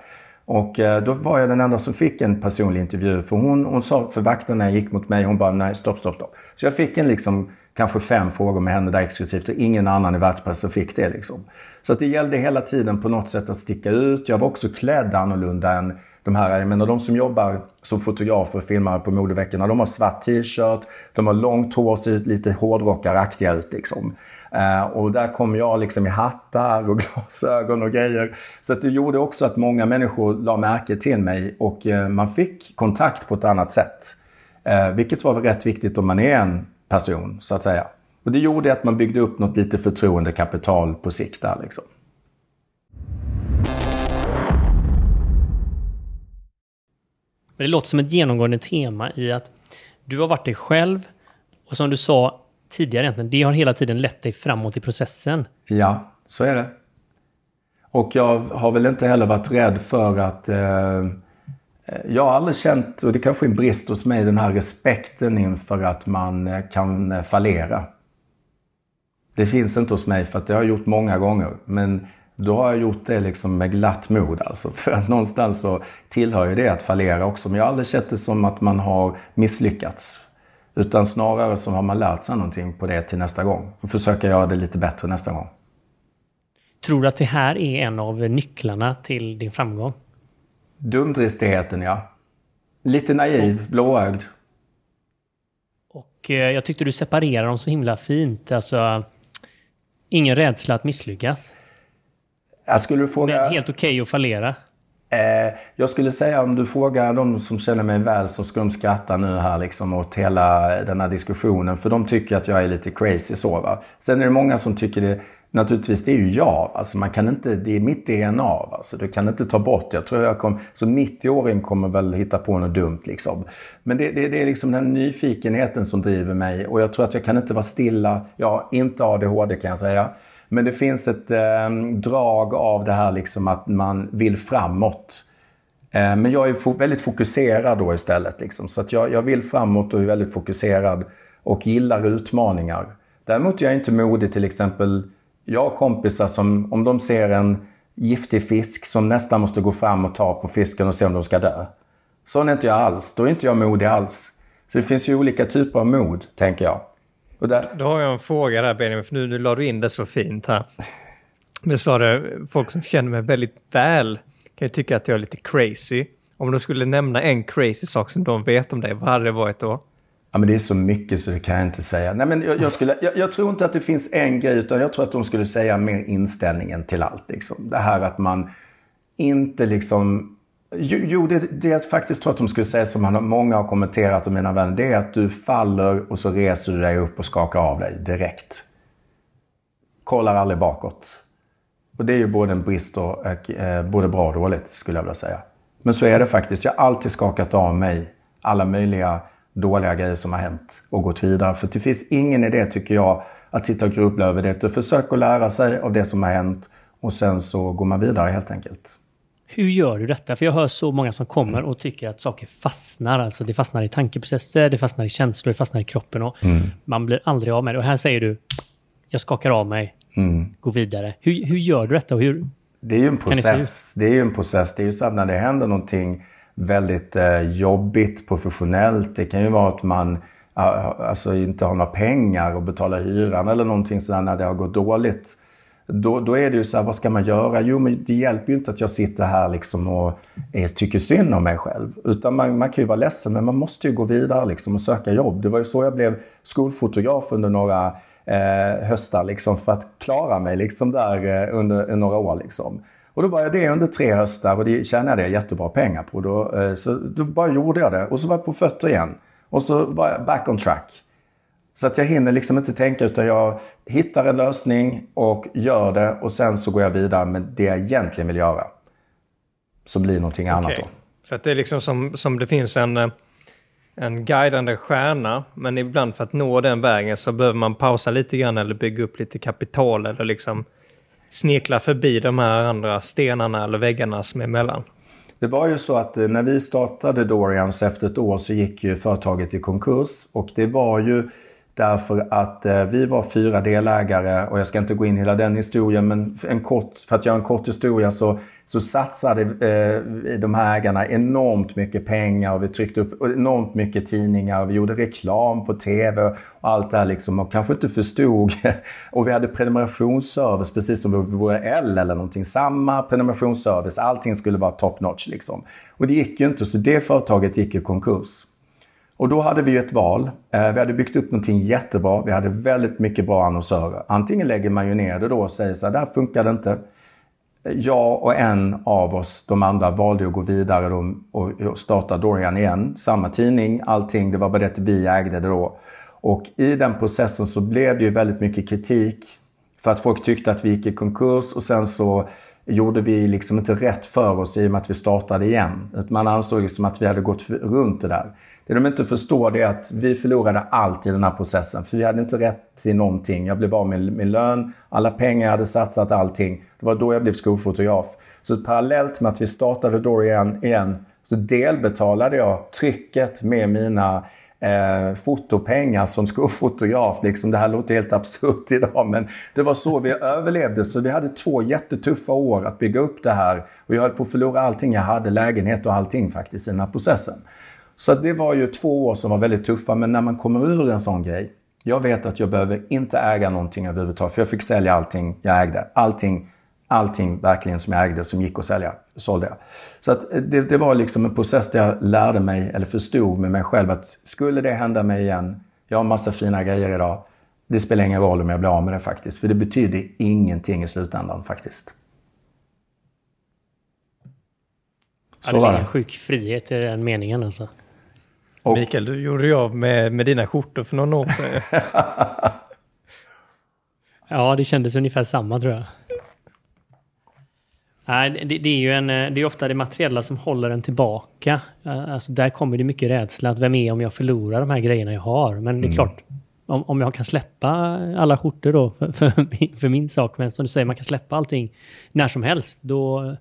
Och eh, då var jag den enda som fick en personlig intervju. För hon, hon sa för vakten när jag gick mot mig, hon bara nej stopp, stopp, stopp. Så jag fick en liksom kanske fem frågor med henne där exklusivt och ingen annan i världspressen fick det. Liksom. Så att det gällde hela tiden på något sätt att sticka ut. Jag var också klädd annorlunda än de här, jag menar de som jobbar som fotografer och filmare på modeveckorna, de har svart t-shirt, de har långt hår, ser lite hårdrockaraktiga ut liksom. Eh, och där kom jag liksom i hattar och (laughs) glasögon och grejer. Så att det gjorde också att många människor la märke till mig och eh, man fick kontakt på ett annat sätt. Eh, vilket var rätt viktigt om man är en person, så att säga. Och det gjorde att man byggde upp något lite förtroendekapital på sikt där liksom. Men det låter som ett genomgående tema i att du har varit dig själv och som du sa tidigare egentligen, det har hela tiden lett dig framåt i processen. Ja, så är det. Och jag har väl inte heller varit rädd för att eh, jag har aldrig känt, och det kanske är en brist hos mig, den här respekten inför att man eh, kan fallera. Det finns inte hos mig för att det har jag gjort många gånger. Men då har jag gjort det liksom med glatt mod alltså. (laughs) För att någonstans så tillhör ju det att fallera också. Men jag har aldrig sett det som att man har misslyckats. Utan snarare som har man lärt sig någonting på det till nästa gång. Och försöka göra det lite bättre nästa gång. Tror du att det här är en av nycklarna till din framgång? Dumdristigheten, ja. Lite naiv, blåögd. Och eh, jag tyckte du separerade dem så himla fint. Alltså, ingen rädsla att misslyckas. Jag skulle fråga... Men helt okej okay att fallera. Eh, jag skulle säga om du frågar de som känner mig väl så ska de skratta nu här liksom åt hela den här diskussionen. För de tycker att jag är lite crazy så. Va? Sen är det många som tycker det Naturligtvis, det är ju jag. Alltså man kan inte, det är mitt DNA. Alltså du kan inte ta bort det. Jag tror jag kom, som 90-åring kommer väl hitta på något dumt. Liksom. Men det, det, det, är liksom den nyfikenheten som driver mig. Och jag tror att jag kan inte vara stilla. Ja, inte ADHD kan jag säga. Men det finns ett eh, drag av det här liksom att man vill framåt. Eh, men jag är väldigt fokuserad då istället. Liksom. Så att jag, jag vill framåt och är väldigt fokuserad och gillar utmaningar. Däremot är jag inte modig till exempel. Jag har kompisar som om de ser en giftig fisk som nästan måste gå fram och ta på fisken och se om de ska dö. Sån är inte jag alls. Då är inte jag modig alls. Så det finns ju olika typer av mod, tänker jag. Och där... Då har jag en fråga där Benjamin, för nu, nu la du in det så fint här. Nu sa det, folk som känner mig väldigt väl kan ju tycka att jag är lite crazy. Om du skulle nämna en crazy sak som de vet om dig, vad hade det varit då? Ja, men det är så mycket så det kan jag inte säga. Nej, men jag, jag skulle, jag, jag, tror inte att det finns en grej, utan jag tror att de skulle säga mer inställningen till allt. Liksom. Det här att man inte liksom... Jo, det, det jag faktiskt tror att de skulle säga, som många har kommenterat och mina vänner, det är att du faller och så reser du dig upp och skakar av dig direkt. Kollar aldrig bakåt. Och det är ju både en brist och eh, eh, både bra och dåligt, skulle jag vilja säga. Men så är det faktiskt. Jag har alltid skakat av mig alla möjliga dåliga grejer som har hänt och gått vidare. För det finns ingen idé, tycker jag, att sitta och grubbla över det. Försök att lära sig av det som har hänt och sen så går man vidare helt enkelt. Hur gör du detta? För jag hör så många som kommer och tycker att saker fastnar. Alltså det fastnar i tankeprocesser, det fastnar i känslor, det fastnar i kroppen och mm. man blir aldrig av med det. Och här säger du, jag skakar av mig, mm. går vidare. Hur, hur gör du detta? Och hur, det är ju en process. Det, det, är ju en process. Det är ju så att när det händer någonting väldigt eh, jobbigt professionellt. Det kan ju vara att man alltså, inte har några pengar att betala hyran eller någonting sådär när det har gått dåligt. Då, då är det ju så här, vad ska man göra? Jo, men det hjälper ju inte att jag sitter här liksom och är, tycker synd om mig själv. Utan man, man kan ju vara ledsen, men man måste ju gå vidare liksom och söka jobb. Det var ju så jag blev skolfotograf under några eh, höstar liksom för att klara mig liksom där eh, under eh, några år. Liksom. Och då var jag det under tre höstar och det tjänade jag jättebra pengar på. Då, eh, så då bara gjorde jag det och så var jag på fötter igen. Och så var jag back on track. Så att jag hinner liksom inte tänka utan jag hittar en lösning och gör det och sen så går jag vidare med det jag egentligen vill göra. Så blir någonting okay. annat då. Så att det är liksom som, som det finns en, eh, en guidande stjärna, men ibland för att nå den vägen så behöver man pausa lite grann eller bygga upp lite kapital eller liksom snekla förbi de här andra stenarna eller väggarna som är emellan. Det var ju så att eh, när vi startade Dorians efter ett år så gick ju företaget i konkurs och det var ju därför att eh, vi var fyra delägare och jag ska inte gå in i hela den historien men en kort, för att göra en kort historia så så satsade eh, de här ägarna enormt mycket pengar och vi tryckte upp enormt mycket tidningar och vi gjorde reklam på TV och allt det här liksom och kanske inte förstod. (laughs) och vi hade prenumerationsservice precis som vi vore L eller någonting. Samma prenumerationsservice, allting skulle vara top notch liksom. Och det gick ju inte så det företaget gick i konkurs. Och då hade vi ett val. Eh, vi hade byggt upp någonting jättebra. Vi hade väldigt mycket bra annonsörer. Antingen lägger man ju ner det då och säger så här, det här funkar inte jag och en av oss, de andra, valde att gå vidare och starta Dorian igen. Samma tidning, allting. Det var bara det att vi ägde det då. Och i den processen så blev det ju väldigt mycket kritik. För att folk tyckte att vi gick i konkurs och sen så gjorde vi liksom inte rätt för oss i och med att vi startade igen. Man ansåg liksom att vi hade gått runt det där. Det de inte förstår är att vi förlorade allt i den här processen. För vi hade inte rätt till någonting. Jag blev av med min lön, alla pengar jag hade satsat, allting. Det var då jag blev skolfotograf. Så parallellt med att vi startade Dorian igen så delbetalade jag trycket med mina eh, fotopengar som skolfotograf. Liksom, det här låter helt absurt idag men det var så vi överlevde. Så vi hade två jättetuffa år att bygga upp det här. Och jag höll på att förlora allting jag hade, lägenhet och allting faktiskt i den här processen. Så det var ju två år som var väldigt tuffa, men när man kommer ur en sån grej. Jag vet att jag behöver inte äga någonting överhuvudtaget, för jag fick sälja allting jag ägde. Allting, allting verkligen som jag ägde som gick att sälja, sålde jag. Så att det, det var liksom en process där jag lärde mig, eller förstod med mig själv att skulle det hända mig igen, jag har massa fina grejer idag, det spelar ingen roll om jag blir av med det faktiskt. För det betyder ingenting i slutändan faktiskt. Så ja, det är en sjuk frihet i den meningen alltså. Och... Mikael, du gjorde ju av med, med dina skjortor för någon år sedan. (laughs) ja, det kändes ungefär samma tror jag. Nej, det, det, är ju en, det är ofta det materiella som håller en tillbaka. Alltså där kommer det mycket rädsla. Att vem är om jag förlorar de här grejerna jag har? Men det är mm. klart, om, om jag kan släppa alla skjortor då för, för, min, (laughs) för min sak, men som du säger, man kan släppa allting när som helst, då,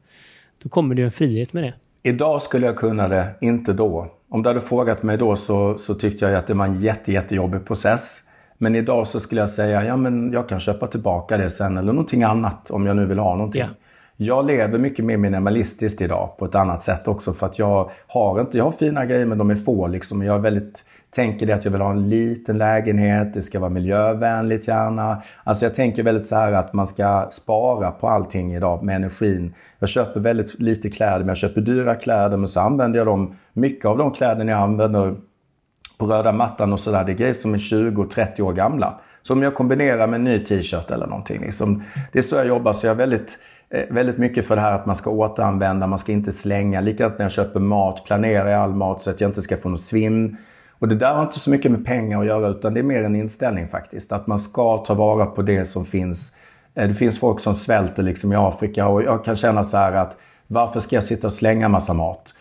då kommer det ju en frihet med det. Idag skulle jag kunna det, inte då. Om du hade frågat mig då så, så tyckte jag att det var en jätte, jättejobbig process. Men idag så skulle jag säga, ja men jag kan köpa tillbaka det sen eller någonting annat om jag nu vill ha någonting. Yeah. Jag lever mycket mer minimalistiskt idag på ett annat sätt också för att jag har inte, jag har fina grejer men de är få liksom. Jag är väldigt tänker det att jag vill ha en liten lägenhet, det ska vara miljövänligt gärna. Alltså jag tänker väldigt så här att man ska spara på allting idag med energin. Jag köper väldigt lite kläder, men jag köper dyra kläder, men så använder jag dem. Mycket av de kläderna jag använder på röda mattan och sådär, det är grejer som är 20-30 år gamla. Så om jag kombinerar med en ny t-shirt eller någonting. Liksom, det är så jag jobbar, så jag är väldigt eh, väldigt mycket för det här att man ska återanvända, man ska inte slänga. Likadant när jag köper mat, planerar jag all mat så att jag inte ska få något svinn. Och det där har inte så mycket med pengar att göra utan det är mer en inställning faktiskt. Att man ska ta vara på det som finns. Eh, det finns folk som svälter liksom i Afrika och jag kan känna så här att varför ska jag sitta och slänga massa mat?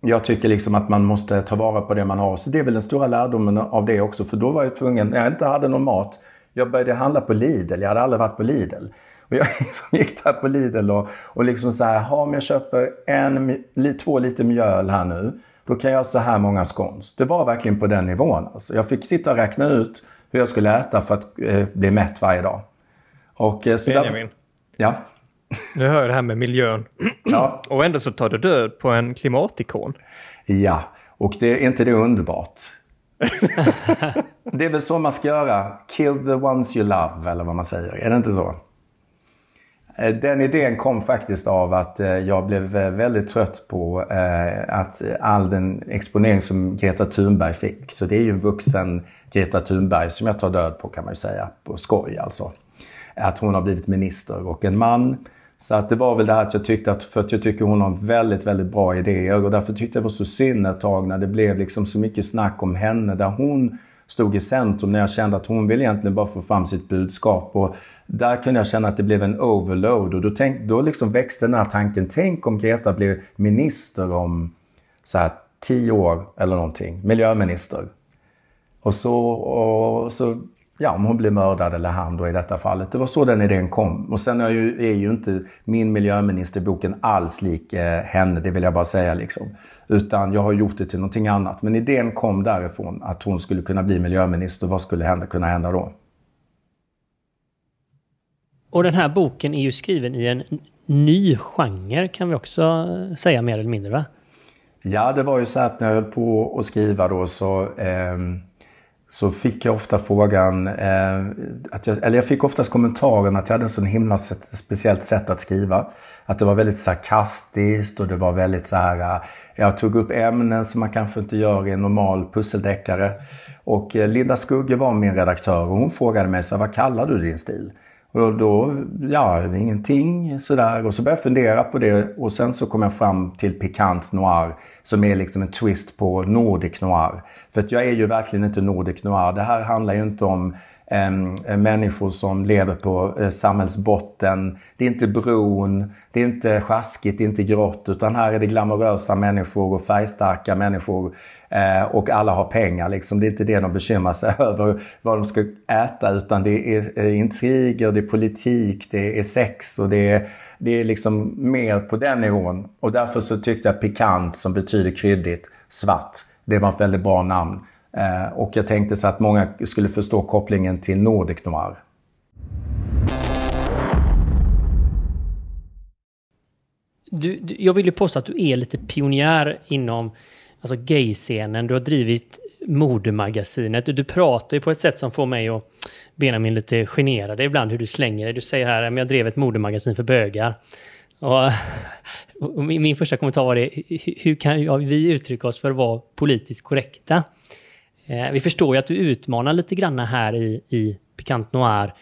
Jag tycker liksom att man måste ta vara på det man har. Så det är väl den stora lärdomen av det också. För då var jag tvungen, när jag inte hade någon mat, jag började handla på Lidl. Jag hade aldrig varit på Lidl. Och jag (laughs) liksom gick där på Lidl och, och liksom så här, om jag köper en, två liter mjöl här nu då kan jag ha så här många scones. Det var verkligen på den nivån. Alltså. Jag fick sitta och räkna ut hur jag skulle äta för att eh, bli mätt varje dag. Och, eh, så Benjamin. Därför, ja. Nu hör jag det här med miljön. (clears throat) Ja. Och ändå så tar du död på en klimatikon. Ja, och det, är inte det underbart? (laughs) det är väl så man ska göra. Kill the ones you love, eller vad man säger. Är det inte så? Eh, den idén kom faktiskt av att eh, jag blev eh, väldigt trött på att all den exponering som Greta Thunberg fick. Så det är ju en vuxen Greta Thunberg som jag tar död på kan man ju säga, på skoj alltså. Att hon har blivit minister och en man. Så att det var väl det här att jag tyckte att, för att jag tycker hon har väldigt, väldigt bra idéer och därför tyckte jag det var så synd ett tag när det blev liksom så mycket snack om henne där hon stod i centrum när jag kände att hon vill egentligen bara få fram sitt budskap. Och där kunde jag känna att det blev en overload och då, tänk, då liksom växte den här tanken. Tänk om Greta blev minister om så här, tio år eller någonting. Miljöminister. Och så, och så ja, om hon blir mördad eller han då i detta fallet. Det var så den idén kom. Och sen är ju, är ju inte min miljöminister i boken alls lik eh, henne, det vill jag bara säga liksom. Utan jag har gjort det till någonting annat. Men idén kom därifrån att hon skulle kunna bli miljöminister. Vad skulle hända, kunna hända då? Och den här boken är ju skriven i en ny genre kan vi också säga mer eller mindre va? Ja, det var ju så att när jag höll på att skriva då så, eh, så fick jag ofta frågan, eh, att jag, eller jag fick oftast kommentaren att jag hade en sån himla sätt, speciellt sätt att skriva. Att det var väldigt sarkastiskt och det var väldigt så här, eh, jag tog upp ämnen som man kanske inte gör i en normal pusseldeckare. Och eh, Linda Skugge var min redaktör och hon frågade mig så vad kallar du din stil? Och då, ja, ingenting sådär. Och så började jag fundera på det och sen så kom jag fram till Pikant Noir som är liksom en twist på Nordic Noir. För att jag är ju verkligen inte Nordic Noir. Det här handlar ju inte om eh, människor som lever på eh, samhällsbotten. Det är inte bron, det är inte sjaskigt, det är inte grått, utan här är det glamorösa människor och färgstarka människor Eh, och alla har pengar. Liksom. Det är inte det de bekymrar sig (laughs) över vad de ska äta utan det är eh, intriger, det är politik, det är sex och det är, det är liksom mer på den nivån. Och därför så tyckte jag pikant som betyder kryddigt, svart, det var ett väldigt bra namn. Eh, och jag tänkte så att många skulle förstå kopplingen till Nordic Noir. Du, du, jag vill ju påstå att du är lite pionjär inom alltså gay-scenen. Du har drivit modemagasinet. Du, pratar ju på ett sätt som får mig och Benjamin lite generade ibland hur du slänger dig. Du säger här men jag drev ett modemagasin för bögar. Och, (laughs) och min första kommentar var det, hur kan vi uttrycka oss för att vara politiskt korrekta? Eh, vi förstår ju att du utmanar lite grann här i, i Pikant Noir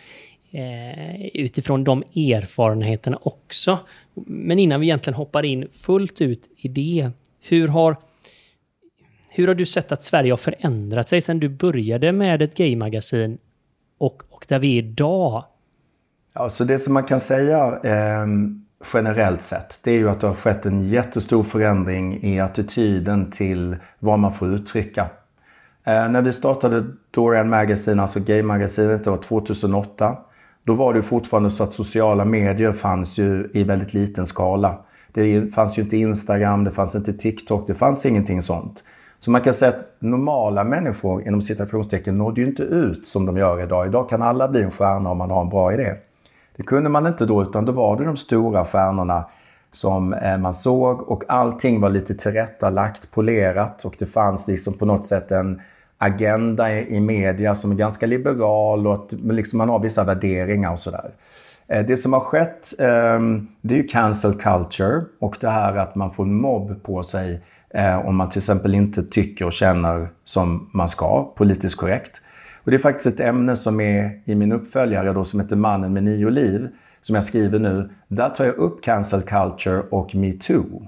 eh, utifrån de erfarenheterna också. Men innan vi egentligen hoppar in fullt ut i det, hur har hur har du sett att Sverige har förändrat sig sedan du började med ett gaymagasin och, och där vi är idag? Ja, så det som man kan säga eh, generellt sett, det är ju att det har skett en jättestor förändring i attityden till vad man får uttrycka. Eh, när vi startade Dorian Magazine, alltså gaymagasinet, det var 2008. Då var det fortfarande så att sociala medier fanns ju i väldigt liten skala. Det fanns ju inte Instagram, det fanns inte TikTok, det fanns ingenting sånt. Så man kan säga att normala människor inom citationstecken nådde ju inte ut som de gör idag. Idag kan alla bli en stjärna om man har en bra idé. Det kunde man inte då, utan då var det de stora stjärnorna som eh, man såg och allting var lite tillrättalagt, polerat och det fanns liksom på något sätt en agenda i media som är ganska liberal och att liksom man har vissa värderingar och sådär. Eh, det som har skett ehm, det är ju cancel culture och det här att man får en mobb på sig eh, om man till exempel inte tycker och känner som man ska, politiskt korrekt. Och det är faktiskt ett ämne som är i min uppföljare då som heter Mannen med nio liv, som jag skriver nu. Där tar jag upp cancel culture och metoo.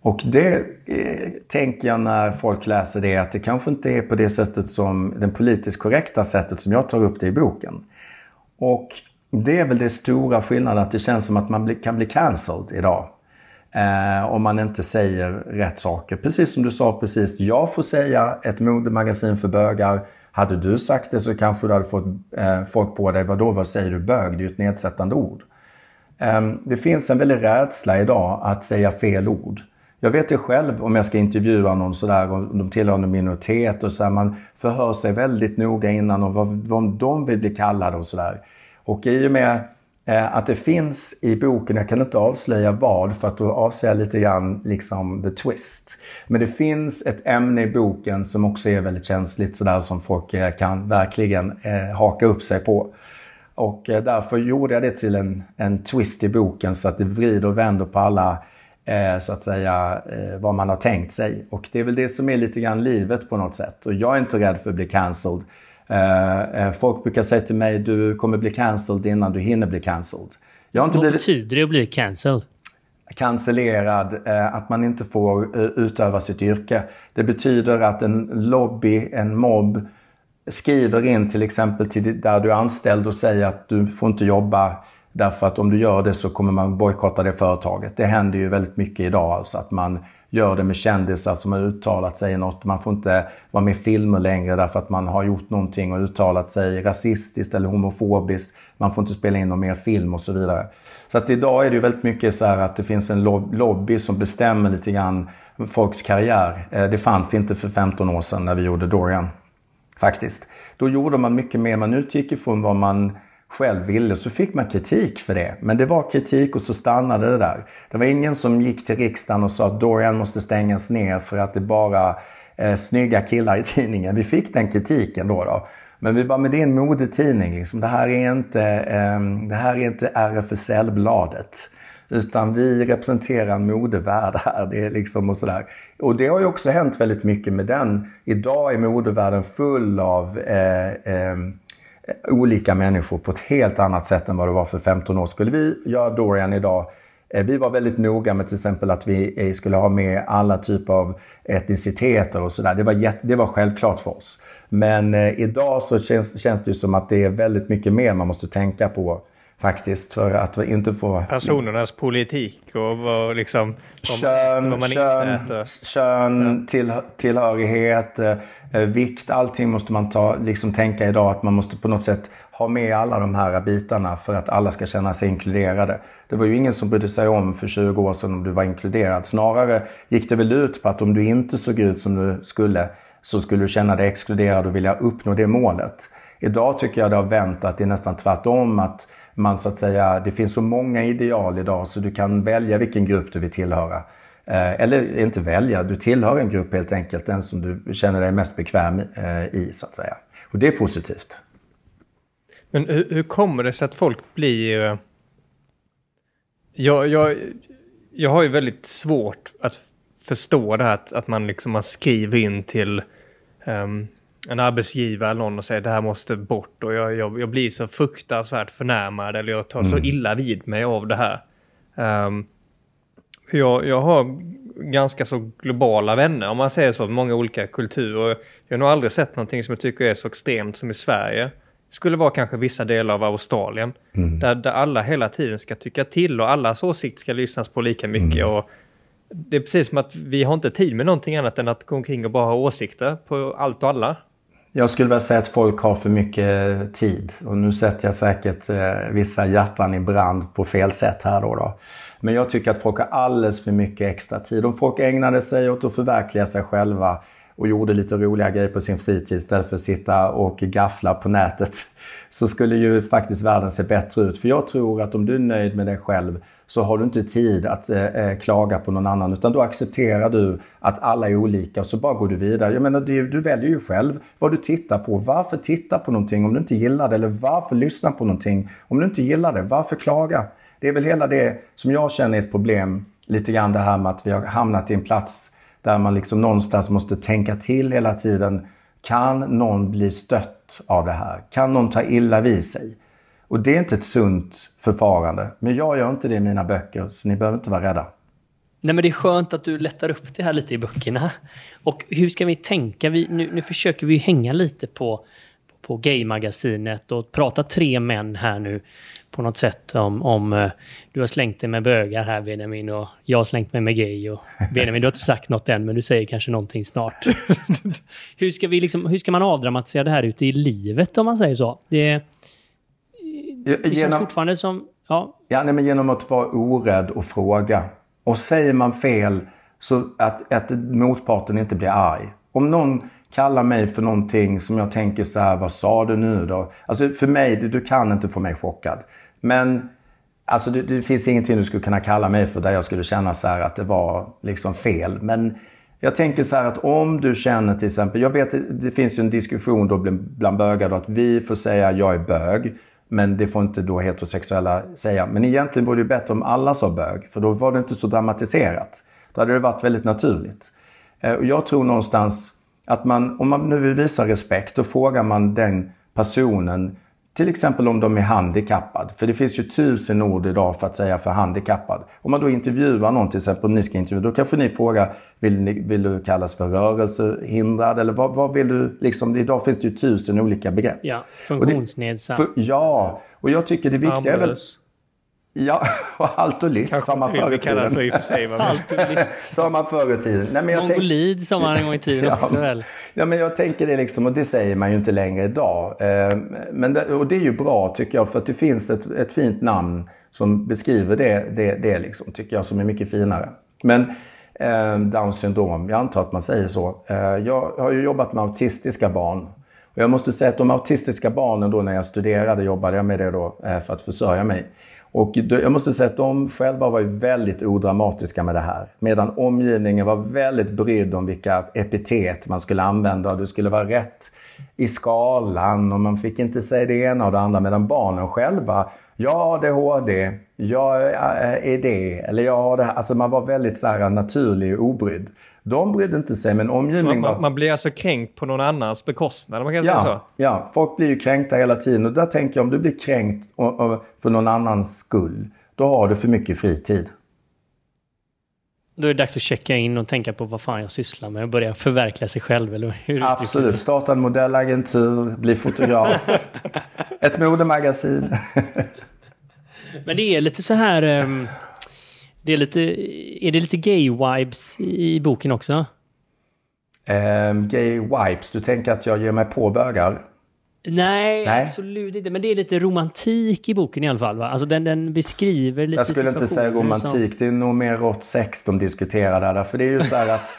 Och det eh, tänker jag när folk läser det att det kanske inte är på det sättet som, den politiskt korrekta sättet som jag tar upp det i boken. Och det är väl det stora skillnaden att det känns som att man bli, kan bli cancelled idag. Eh, om man inte säger rätt saker. Precis som du sa precis, jag får säga ett modemagasin för bögar. Hade du sagt det så kanske du hade fått eh, folk på dig, vadå, vad säger du bög? Det är ju ett nedsättande ord. Eh, det finns en väldig rädsla idag att säga fel ord. Jag vet ju själv om jag ska intervjua någon sådär och de tillhör en minoritet och så här, man förhör sig väldigt noga innan om vad, vad de vill bli kallade och sådär. Och i och med Eh, att det finns i boken, jag kan inte avslöja vad för att då avslöjar jag lite grann liksom the twist. Men det finns ett ämne i boken som också är väldigt känsligt sådär som folk eh, kan verkligen eh, haka upp sig på. Och eh, därför gjorde jag det till en, en twist i boken så att det vrider och vänder på alla eh, så att säga eh, vad man har tänkt sig. Och det är väl det som är lite grann livet på något sätt. Och jag är inte rädd för att bli cancelled. Eh, eh, folk brukar säga till mig, du kommer bli cancelled innan du hinner bli cancelled. Jag har inte Vad blivit... betyder det att bli cancelled? Cancellerad, eh, att man inte får utöva sitt yrke. Det betyder att en lobby, en mobb, skriver in till exempel till där du är anställd och säger att du får inte jobba därför att om du gör det så kommer man bojkotta det företaget. Det händer ju väldigt mycket idag, alltså att man gör det med kändisar som har uttalat sig i något. Man får inte vara med i filmer längre därför att man har gjort någonting och uttalat sig rasistiskt eller homofobiskt. Man får inte spela in någon mer film och så vidare. Så att idag är det ju väldigt mycket så här att det finns en lobby som bestämmer lite grann folks karriär. Eh, det fanns inte för 15 år sedan när vi gjorde Dorian. Faktiskt. Då gjorde man mycket mer. Man utgick ifrån vad man själv ville så fick man kritik för det. Men det var kritik och så stannade det där. Det var ingen som gick till riksdagen och sa att Dorian måste stängas ner för att det bara eh, snygga killar i tidningen. Vi fick den kritiken då. då. Men vi bara, men det är en modetidning. Liksom. Det, här är inte, eh, det här är inte RFSL-bladet. Utan vi representerar en modevärld här. Det är liksom och sådär. Och det har ju också hänt väldigt mycket med den. Idag är modevärlden full av eh, eh, olika människor på ett helt annat sätt än vad det var för 15 år. Skulle vi göra Dorian idag eh, vi var väldigt noga med till exempel att vi eh, skulle ha med alla typer av etniciteter och sådär. Det, var det var självklart för oss. Men eh, idag så känns, känns det ju som att det är väldigt mycket mer man måste tänka på faktiskt för att inte få... Personernas politik och vad liksom... Kön, man kön, kön tillhörighet, Eh, vikt, allting måste man ta, liksom tänka idag att man måste på något sätt ha med alla de här bitarna för att alla ska känna sig inkluderade. Det var ju ingen som brydde sig om för 20 år sedan om du var inkluderad. Snarare gick det väl ut på att om du inte såg ut som du skulle så skulle du känna dig exkluderad och vilja uppnå det målet. Idag tycker jag det har vänt att det är nästan tvärtom att man så att säga, det finns så många ideal idag så du kan välja vilken grupp du vill tillhöra. Eh, eller inte välja, du tillhör en grupp helt enkelt, den som du känner dig mest bekväm eh, i så att säga. Och det är positivt. Men hur, hur kommer det sig att folk blir... Eh, jag, jag, jag har ju väldigt svårt att förstå det här att, att man liksom man skriver in till um, en arbetsgivare eller någon och säger det här måste bort och jag, jag, jag blir så fruktansvärt förnärmad eller jag tar mm. så illa vid mig av det här. Um, jag, jag har ganska så globala vänner om man säger så, många olika kulturer. Jag har nog aldrig sett någonting som jag tycker är så extremt som i Sverige. Det skulle vara kanske vissa delar av Australien. Mm. Där, där alla hela tiden ska tycka till och allas åsikt ska lyssnas på lika mycket. Mm. Och det är precis som att vi har inte tid med någonting annat än att gå omkring och bara ha åsikter på allt och alla. Jag skulle väl säga att folk har för mycket tid. Och nu sätter jag säkert eh, vissa hjärtan i brand på fel sätt här då. då. Men jag tycker att folk har alldeles för mycket extra tid. Om folk ägnade sig åt att förverkliga sig själva och gjorde lite roliga grejer på sin fritid istället för att sitta och gaffla på nätet (laughs) så skulle ju faktiskt världen se bättre ut. För jag tror att om du är nöjd med dig själv så har du inte tid att eh, eh, klaga på någon annan utan då accepterar du att alla är olika och så bara går du vidare. Jag menar, du, du väljer ju själv vad du tittar på. Varför titta på någonting om du inte gillar det? Eller varför lyssna på någonting om du inte gillar det? Varför klaga? Det är väl hela det som jag känner är ett problem. Lite grann det här med att vi har hamnat i en plats där man liksom någonstans måste tänka till hela tiden. Kan någon bli stött av det här? Kan någon ta illa vid sig? Och det är inte ett sunt förfarande. Men jag gör inte det i mina böcker, så ni behöver inte vara rädda. Nej, men det är skönt att du lättar upp det här lite i böckerna. Och hur ska vi tänka? Vi, nu, nu försöker vi hänga lite på, på Gay-magasinet och prata tre män här nu på något sätt om, om uh, du har slängt dig med bögar här Benjamin och jag har slängt mig med gay och (laughs) Benjamin du har inte sagt något än men du säger kanske någonting snart. (laughs) hur, ska vi liksom, hur ska man avdramatisera det här ute i livet om man säger så? Det, det genom, känns fortfarande som... Ja. Ja, nej, men genom att vara orädd och fråga. Och säger man fel så att, att motparten inte blir arg. Om någon kallar mig för någonting som jag tänker så här, vad sa du nu då? Alltså för mig, du kan inte få mig chockad. Men alltså det, det finns ingenting du skulle kunna kalla mig för där jag skulle känna så här att det var liksom fel. Men jag tänker så här att om du känner till exempel, jag vet det finns ju en diskussion då bland bögar då att vi får säga jag är bög. Men det får inte då heterosexuella säga. Men egentligen vore det bättre om alla sa bög. För då var det inte så dramatiserat. Då hade det varit väldigt naturligt. Eh, och jag tror någonstans att man, om man nu vill visa respekt, då frågar man den personen till exempel om de är handikappad. För det finns ju tusen ord idag för att säga för handikappad. Om man då intervjuar någon till exempel, om ni ska intervjua, då kanske ni frågar, vill, ni, vill du kallas för rörelsehindrad? Eller vad, vad vill du, liksom, idag finns det ju tusen olika begrepp. Ja, funktionsnedsatt. Och det, för, ja, och jag tycker det viktiga är väl... Ja, (laughs) och allt och lytt sa man förr i tiden. För i för sig, (laughs) allt och lytt. sa man förr i tiden. Nej, men Mongolid sa man en gång i tiden (laughs) också ja, väl? Ja, men jag tänker det liksom, och det säger man ju inte längre idag. Eh, men det, och det är ju bra tycker jag, för att det finns ett, ett fint namn som beskriver det, det, det liksom, tycker jag, som är mycket finare. Men eh, Downs syndrom, jag antar att man säger så. Eh, jag har ju jobbat med autistiska barn. Och jag måste säga att de autistiska barnen då när jag studerade jobbade jag med det då eh, för att försörja mig. Och jag måste säga att de själva var väldigt odramatiska med det här. Medan omgivningen var väldigt brydd om vilka epitet man skulle använda. Det skulle vara rätt i skalan och man fick inte säga det ena och det andra. Medan barnen själva, jag har ADHD, jag är det, eller jag har det Alltså man var väldigt så här naturlig och obrydd. De brydde inte sig, men omgivningen man, man, blir alltså kränkt på någon annans bekostnad? Man kan ja, säga så. ja, folk blir ju kränkta hela tiden. Och där tänker jag, om du blir kränkt för någon annans skull, då har du för mycket fritid. Då är det dags att checka in och tänka på vad fan jag sysslar med och börja förverkliga sig själv, eller hur? Absolut. Starta en modellagentur, bli fotograf. (laughs) Ett modemagasin. Men det är lite så här... Um det är, lite, är det lite gay-vibes i boken också? Um, gay-vibes? Du tänker att jag ger mig på bögar? Nej, Nej, absolut inte. Men det är lite romantik i boken i alla fall. Va? Alltså den, den beskriver lite Jag skulle inte säga romantik. Som... Det är nog mer rått sex de diskuterar där. För det är ju så här att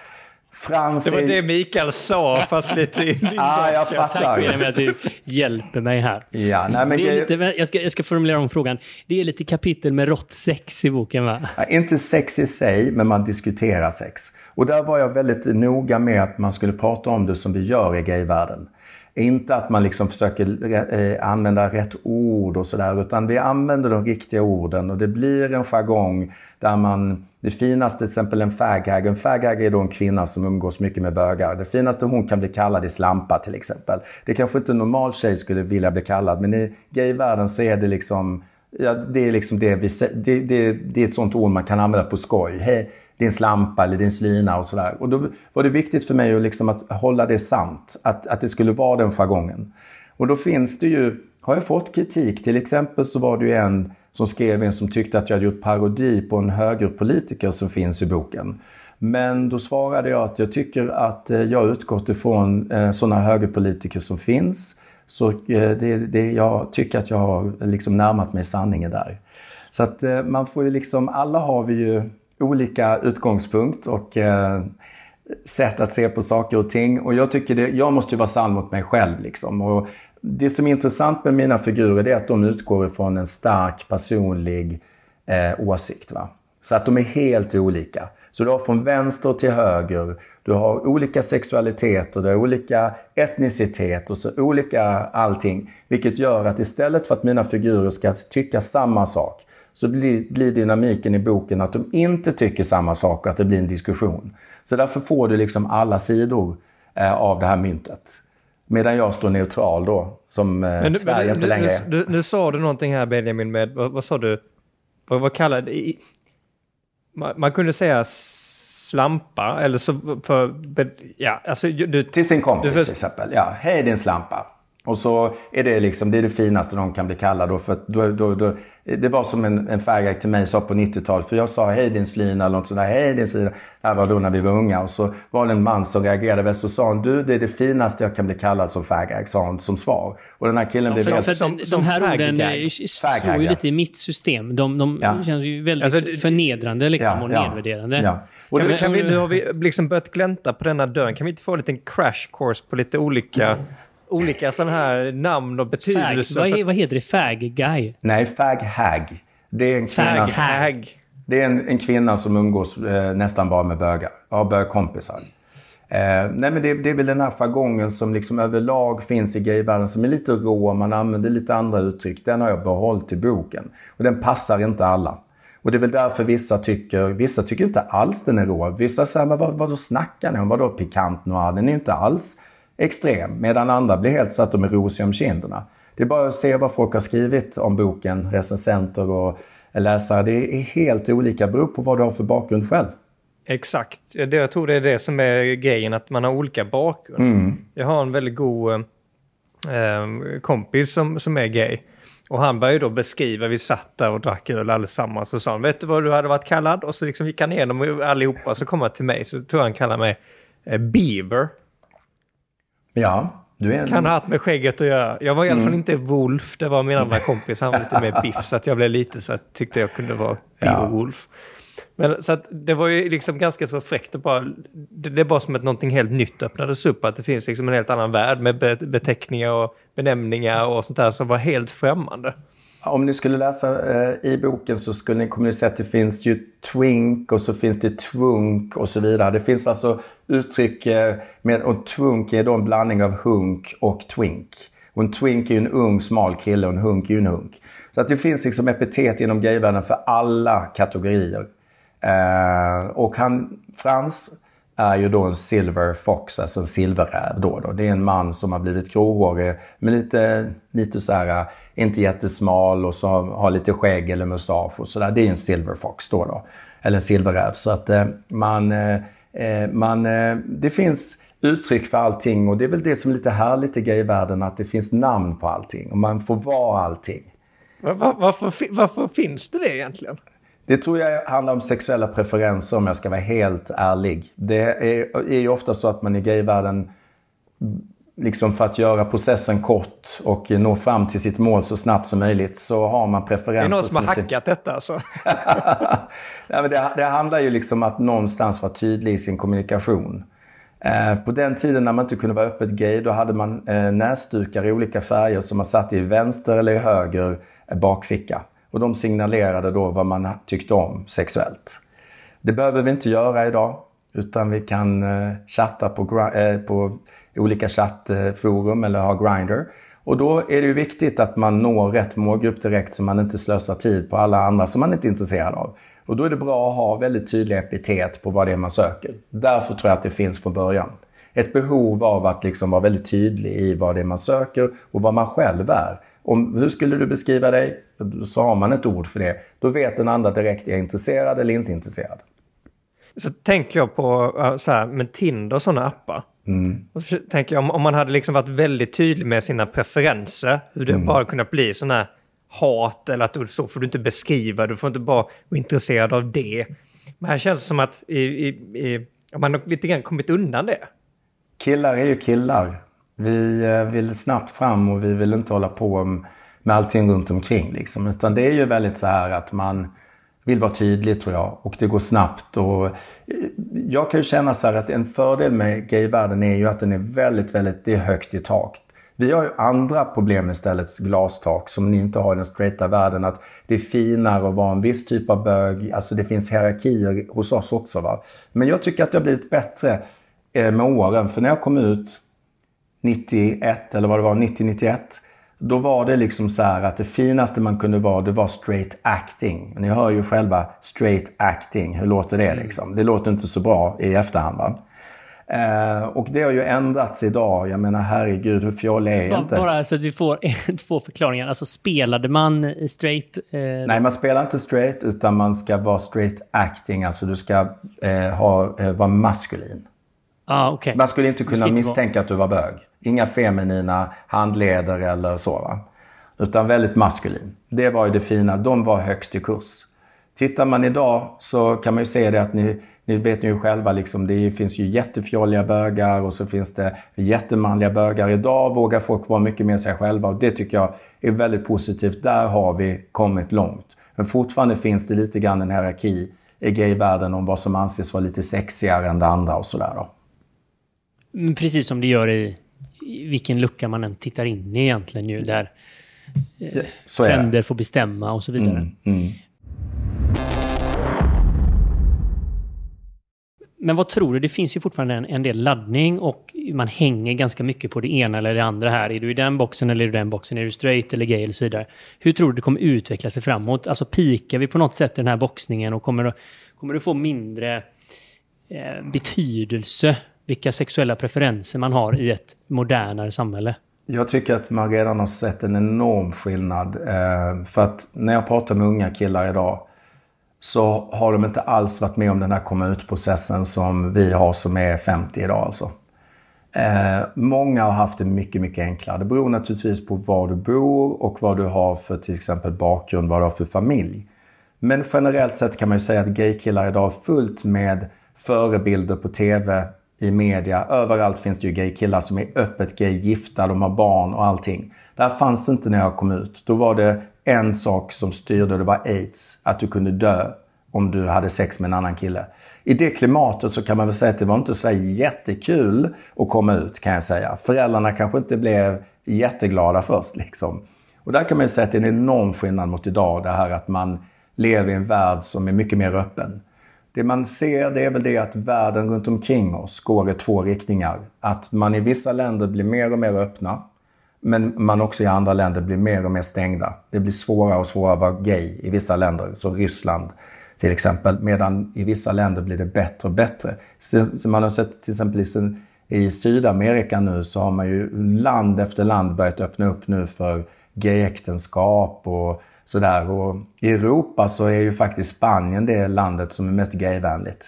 Frans Det var det Mikael sa, fast lite i din (laughs) ah, jag fattar. Tack med att du hjälper mig här. Ja, nej, men det är lite, jag, ska, jag ska formulera om frågan. Det är lite kapitel med rått sex i boken va? Ja, inte sex i sig, men man diskuterar sex. Och där var jag väldigt noga med att man skulle prata om det som vi gör i gayvärlden. Inte att man liksom försöker eh, använda rätt ord och sådär, utan vi använder de riktiga orden och det blir en jargong där man det finaste, till exempel en faghag. En faghag är då en kvinna som umgås mycket med bögar. Det finaste hon kan bli kallad är slampa till exempel. Det kanske inte en normal tjej skulle vilja bli kallad, men i gayvärlden så är det liksom, ja, det är liksom det vi det, det, det är ett sånt ord man kan använda på skoj. Hej, din slampa eller din slina och sådär. Och då var det viktigt för mig att, liksom att hålla det sant, att, att det skulle vara den jargongen. Och då finns det ju, har jag fått kritik, till exempel så var det ju en som skrev en som tyckte att jag hade gjort parodi på en högerpolitiker som finns i boken. Men då svarade jag att jag tycker att eh, jag utgått ifrån eh, sådana högerpolitiker som finns. Så eh, det, det, jag tycker att jag har liksom närmat mig sanningen där. Så att man får ju liksom, alla har vi ju olika utgångspunkt och sätt att se på saker och ting. Och jag tycker det, jag måste ju vara sann mot mig själv liksom. Och det som är intressant med mina figurer är att de utgår ifrån en stark personlig eh, åsikt. Va? Så att de är helt olika. Så du har från vänster till höger, du har olika sexualiteter, du har olika etnicitet och så olika allting. Vilket gör att istället för att mina figurer ska tycka samma sak så blir, blir dynamiken i boken att de inte tycker samma sak och att det blir en diskussion. Så därför får du liksom alla sidor eh, av det här myntet. Medan jag står neutral då, som eh, Men Sverige men inte du- längre nu, är. nu, nu sa du någonting här Benjamin med, vad, vad sa du? Vad, vad kallade i, man, man kunde säga slampa eller så för, ja, alltså du, Till sin kompis Du till exempel. Ja, hej din slampa. Och så är det liksom, det är det finaste de kan bli kallade då. För då, då, då, det var som en, en färgag till mig sa på 90-talet. För jag sa hej din slina eller något sånt där. Hej din slina. Det här var då när vi var unga. Och så var det en man som reagerade väl. Så sa han, du det är det finaste jag kan bli kallad som färgag. Sa han som svar. Och den här killen blev helt... för de, de här orden eh, slår ju lite i mitt system. De, de Ja. känns ju väldigt Alltså, det- förnedrande liksom, Ja, och nedvärderande. Ja. Och kan vi, kan vi, nu har vi liksom börjat glänta på denna dörren. Kan vi inte få en liten crash course på lite olika, olika sådana här namn och Fag, betydelser? vad, vad heter det? Fag guy? nej, fag hag. Det är en Fag kvinna, Hag. det är en, en kvinna som umgås eh, nästan bara med bögar. Ja, bögkompisar. Eh, nej men det, det är väl den här jargongen som liksom överlag finns i gayvärlden som är lite rå, man använder lite andra uttryck. Den har jag behållit i boken. Och den passar inte alla. Och det är väl därför vissa tycker, vissa tycker inte alls den är rå. Vissa säger, men vad, vad då snackar ni om? Vadå pikant noir? Den är ju inte alls extrem. Medan andra blir helt så att de är rosiga om kinderna. Det är bara att se vad folk har skrivit om boken, recensenter och läsare. Det är helt olika, beror på vad du har för bakgrund själv. Exakt. Jag tror det är det som är grejen, att man har olika bakgrund. Mm. Jag har en väldigt god eh, eh, kompis som, som är gay. Och han började då beskriva, vi satt där och drack öl allesammans och sa han, vet du vad du hade varit kallad? Och så liksom gick han igenom allihopa, så kom han till mig, så tror jag han kallade mig eh, Beaver. Ja, du är en... Kan ha haft med skägget att göra. Jag var i alla fall inte Wolf, det var min andra kompis, han var lite mer biff, så att jag blev lite så att tyckte jag kunde vara Beaver Ja. Men så att det var ju liksom ganska så fräckt att bara, det, det var som att någonting helt nytt öppnades upp, att det finns liksom en helt annan värld med be, beteckningar och benämningar och sånt där som var helt främmande. Om ni skulle läsa eh, i boken så skulle ni, kommer ni se att det finns ju twink och så finns det twunk och så vidare. Det finns alltså uttryck eh, med, och twunk är då en blandning av hunk och twink. Och en twink är ju en ung smal kille och en hunk är ju en hunk. Så att det finns liksom epitet inom gayvärlden för alla kategorier. Eh, och han, Frans är ju då en silver fox, alltså en silverräv då, då. Det är en man som har blivit gråhårig med lite, lite så här, inte jättesmal och så har lite skägg eller mustasch och sådär. Det är en silver fox då, då. Eller en silverräv. Så att eh, man, eh, eh, man, det finns uttryck för allting och det är väl det som är lite härligt i gayvärlden, att det finns namn på allting och man får vara allting. Var, var, varför, varför finns det det egentligen? Det tror jag handlar om sexuella preferenser om jag ska vara helt ärlig. Det är, är ju ofta så att man i gayvärlden, liksom för att göra processen kort och nå fram till sitt mål så snabbt som möjligt så har man Det preferenser. är någon som har hackat detta alltså. (laughs) Nej, men det, det handlar ju liksom att någonstans vara tydlig i sin kommunikation. Eh, på den tiden när man inte kunde vara öppet gay, då hade man eh, näsdukar i olika färger som man satte i vänster eller i höger eh, bakficka. Och de signalerade då vad man tyckte om sexuellt. Det behöver vi inte göra idag, utan vi kan eh, chatta på, eh, på olika chattforum eller har Grindr. Och då är det ju viktigt att man når rätt målgrupp direkt så man inte slösar tid på alla andra som man inte är intresserad av. Och då är det bra att ha väldigt tydliga epitet på vad det är man söker. Därför tror jag att det finns från början. Ett behov av att liksom vara väldigt tydlig i vad det är man söker och vad man själv är. Om, hur skulle du beskriva dig? Så har man ett ord för det. Då vet den andra direkt, är jag intresserad eller inte intresserad? Så tänker jag på eh, så här, med Tinder och sådana appar. Och så tänker jag om, om man hade liksom varit väldigt tydlig med sina preferenser, hur det bara kunnat bli sådana här hat eller att du, så får du inte beskriva, du får inte bara vara intresserad av det. Men här känns det som att i, i, i, man har lite grann kommit undan det. Killar är ju killar. Vi eh, vill snabbt fram och vi vill inte hålla på med allting runt omkring. Liksom. Utan det är ju väldigt så här att man vill vara tydlig tror jag och det går snabbt. Och eh, jag kan ju känna så här att en fördel med gayvärlden är ju att den är väldigt, väldigt, det är högt i tak. Vi har ju andra problem istället, glastak, som ni inte har i den straighta världen. Att det är finare att vara en viss typ av bög. Alltså det finns hierarkier hos oss också. Va? Men jag tycker att det har blivit bättre eh, med åren. För när jag kom ut 91, eller vad det var, 90-91. Då var det liksom så här att det finaste man kunde vara, det var straight acting. Ni hör ju själva straight acting. Hur låter det liksom? Det låter inte så bra i efterhand va? Eh, och det har ju ändrats idag. Jag menar herregud, hur fjollig är bara, inte? Bara så att vi får (laughs) två förklaringar. Alltså spelade man straight? Eh... Nej, man spelar inte straight utan man ska vara straight acting. Alltså du ska eh, ha, eh, vara maskulin. Ah, okay. Man skulle inte kunna misstänka vara... att du var bög. Inga feminina handleder eller så. Va? Utan väldigt maskulin. Det var ju det fina. De var högst i kurs. Tittar man idag så kan man ju se det att ni, ni vet ju själva, liksom, det finns ju jättefjolliga bögar och så finns det jättemanliga bögar. Idag vågar folk vara mycket mer sig själva och det tycker jag är väldigt positivt. Där har vi kommit långt. Men fortfarande finns det lite grann en hierarki i gayvärlden om vad som anses vara lite sexigare än det andra och sådär då. Precis som det gör i vilken lucka man än tittar in i egentligen ju, där eh, trender får bestämma och så vidare. Mm, mm. Men vad tror du? Det finns ju fortfarande en, en, del laddning och man hänger ganska mycket på det ena eller det andra här. Är du i den boxen eller är du i den boxen? Är du straight eller gay eller så vidare? Hur tror du det kommer utveckla sig framåt? Alltså pikar vi på något sätt i den här boxningen och kommer, kommer du få mindre eh, betydelse vilka sexuella preferenser man har i ett modernare samhälle? Jag tycker att man redan har sett en enorm skillnad. Eh, för att när jag pratar med unga killar idag så har de inte alls varit med om den här komma ut-processen som vi har som är 50 idag alltså. Eh, många har haft det mycket, mycket enklare. Det beror naturligtvis på var du bor och vad du har för till exempel bakgrund, vad du har för familj. Men generellt sett kan man ju säga att gaykillar idag är fullt med förebilder på TV, i media. Överallt finns det ju gaykillar som är öppet gay-gifta, de har barn och allting. Det här fanns inte när jag kom ut. Då var det en sak som styrde, det var aids. Att du kunde dö om du hade sex med en annan kille. I det klimatet så kan man väl säga att det var inte så jättekul att komma ut kan jag säga. Föräldrarna kanske inte blev jätteglada först liksom. Och där kan man ju säga att det är en enorm skillnad mot idag. Det här att man lever i en värld som är mycket mer öppen. Det man ser det är väl det att världen runt omkring oss går i två riktningar. Att man i vissa länder blir mer och mer öppna. Men man också i andra länder blir mer och mer stängda. Det blir svårare och svårare att vara gay i vissa länder, som Ryssland till exempel. Medan i vissa länder blir det bättre och bättre. Så man har sett till exempel i Sydamerika nu så har man ju land efter land börjat öppna upp nu för gayäktenskap och sådär. Och I Europa så är ju faktiskt Spanien det landet som är mest gayvänligt.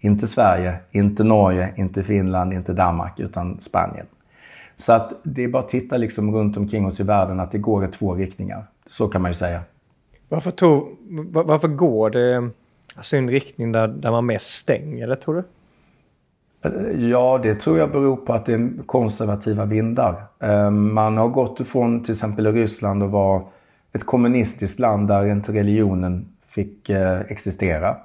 Inte Sverige, inte Norge, inte Finland, inte Danmark, utan Spanien. Så att det är bara att titta liksom runt omkring oss i världen att det går i två riktningar. Så kan man ju säga. Varför, tog, varför går det alltså i en riktning där, där man mest stänger det, tror du? Ja, det tror jag beror på att det är konservativa vindar. Eh, man har gått ifrån till exempel i Ryssland och var ett kommunistiskt land där inte religionen fick eh, existera.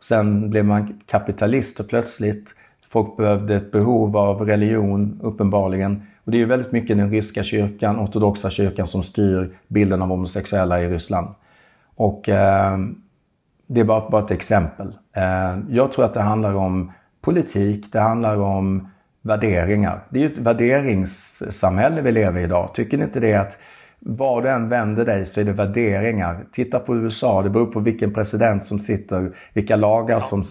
Sen blev man kapitalister plötsligt. Folk behövde ett behov av religion, uppenbarligen. Och det är ju väldigt mycket den ryska kyrkan, ortodoxa kyrkan, som styr bilden av homosexuella i Ryssland. Och eh, det är bara, bara ett exempel. Eh, jag tror att det handlar om politik, det handlar om värderingar. Det är ju ett värderingssamhälle vi lever i idag. Tycker ni inte det att var du än vänder dig så är det värderingar. Titta på USA, det beror på vilken president som sitter, vilka lagar som...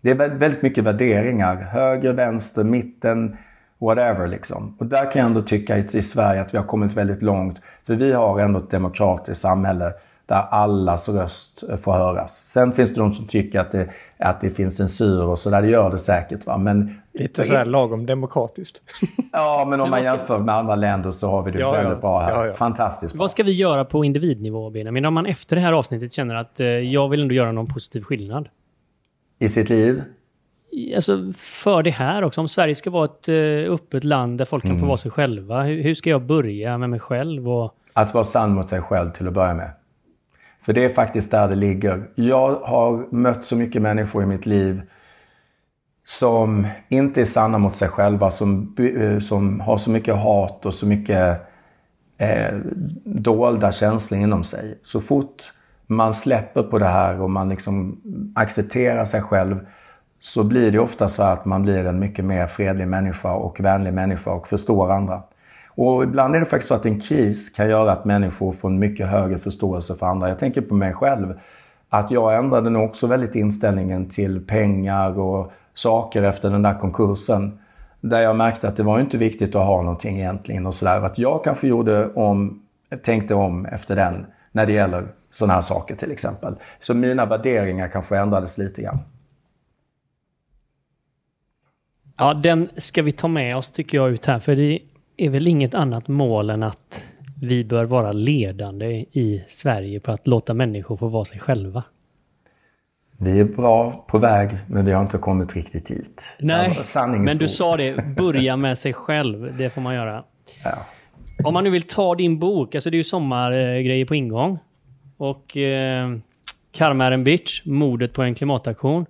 Det är väldigt mycket värderingar. Höger, vänster, mitten, whatever liksom. Och där kan jag ändå tycka i Sverige att vi har kommit väldigt långt. För vi har ändå ett demokratiskt samhälle där allas röst får höras. Sen finns det de som tycker att det, att det finns censur och så där. Det gör det säkert. Va? Men, Lite så här lagom demokratiskt. (laughs) ja, men om man jämför med andra länder så har vi det ja, väldigt ja. bra här. Ja, ja. Fantastiskt bra. Vad ska vi göra på individnivå, Benjamin? Om man efter det här avsnittet känner att eh, jag vill ändå göra någon positiv skillnad? I sitt liv? Alltså för det här också. Om Sverige ska vara ett uh, öppet land där folk kan Mm. få vara sig själva. Hur, hur ska jag börja med mig själv? Och... Att vara sann mot dig själv till att börja med. För det är faktiskt där det ligger. Jag har mött så mycket människor i mitt liv som inte är sanna mot sig själva, som, eh, som har så mycket hat och så mycket eh, dolda känslor inom sig. Så fort man släpper på det här och man liksom accepterar sig själv så blir det ofta så att man blir en mycket mer fredlig människa och vänlig människa och förstår andra. Och ibland är det faktiskt så att en kris kan göra att människor får en mycket högre förståelse för andra. Jag tänker på mig själv. Att jag ändrade nog också väldigt inställningen till pengar och saker efter den där konkursen. Där jag märkte att det var inte viktigt att ha någonting egentligen och sådär. Att jag kanske gjorde om, tänkte om efter den när det gäller sådana här saker till exempel. Så mina värderingar kanske ändrades lite grann. Ja, den ska vi ta med oss tycker jag ut här. För det är väl inget annat mål än att vi bör vara ledande i Sverige på att låta människor få vara sig själva. Vi är bra på väg, men vi har inte kommit riktigt dit. Nej, men du sa det. (laughs) Börja med sig själv. Det får man göra. Ja. Om man nu vill ta din bok, alltså det är ju sommargrejer på ingång. Och eh, Karma är en bitch, mordet på en klimataktion.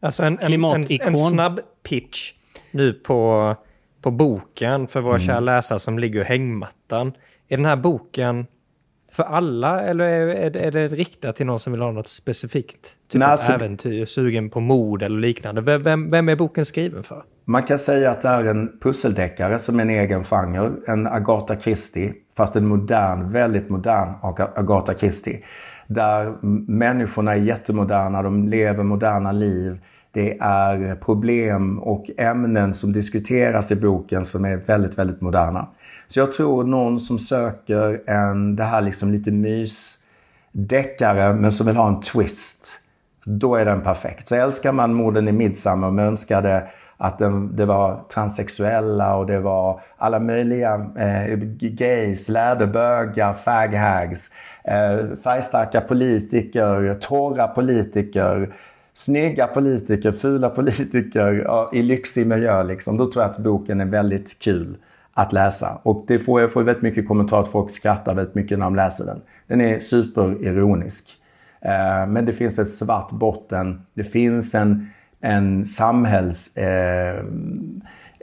Alltså en, en, en, en snabb pitch nu på, på boken för våra kära läsare som ligger i hängmattan. Är den här boken för alla eller är, är, det- riktat till någon som vill ha något specifikt? Typ Nej, alltså- äventyr, sugen på mord eller liknande. Vem, vem, är boken skriven för? Man kan säga att det är en pusseldeckare som är en egen genre. En Agatha Christie, fast en modern, väldigt modern Aga- Agatha Christie. Där människorna är jättemoderna, de lever moderna liv. Det är problem och ämnen som diskuteras i boken som är väldigt, väldigt moderna. Så jag tror någon som söker en, det här liksom lite mysdeckare men som vill ha en twist. Då är den perfekt. Så älskar man morden i Midsommar men önskade att den, det var transsexuella och det var alla möjliga eh, gays, läderbögar, faghags, eh, färgstarka politiker, torra politiker, snygga politiker, fula politiker ja, i lyxig miljö. Liksom. Då tror jag att boken är väldigt kul att läsa. Och det får, jag får väldigt mycket kommentarer att folk skrattar väldigt mycket när de läser den. Den är superironisk. Eh, men det finns ett svart botten. Det finns en, en samhälls... Eh,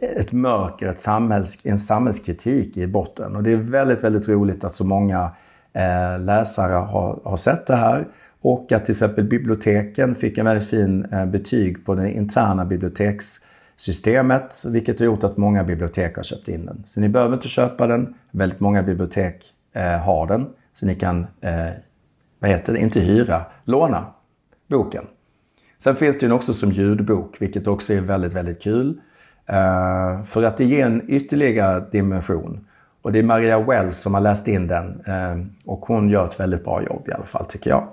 ett mörker, ett samhälls, en samhällskritik i botten. Och det är väldigt, väldigt roligt att så många eh, läsare har, har sett det här. Och att till exempel biblioteken fick en väldigt fin eh, betyg på det interna bibliotekssystemet. Vilket har gjort att många bibliotek har köpt in den. Så ni behöver inte köpa den. Väldigt många bibliotek eh, har den. Så ni kan, eh, vad heter det, inte hyra, låna boken. Sen finns det den också som ljudbok, vilket också är väldigt, väldigt kul. Eh, för att det ger en ytterligare dimension. Och det är Maria Wells som har läst in den. eh, och hon gör ett väldigt bra jobb i alla fall, tycker jag.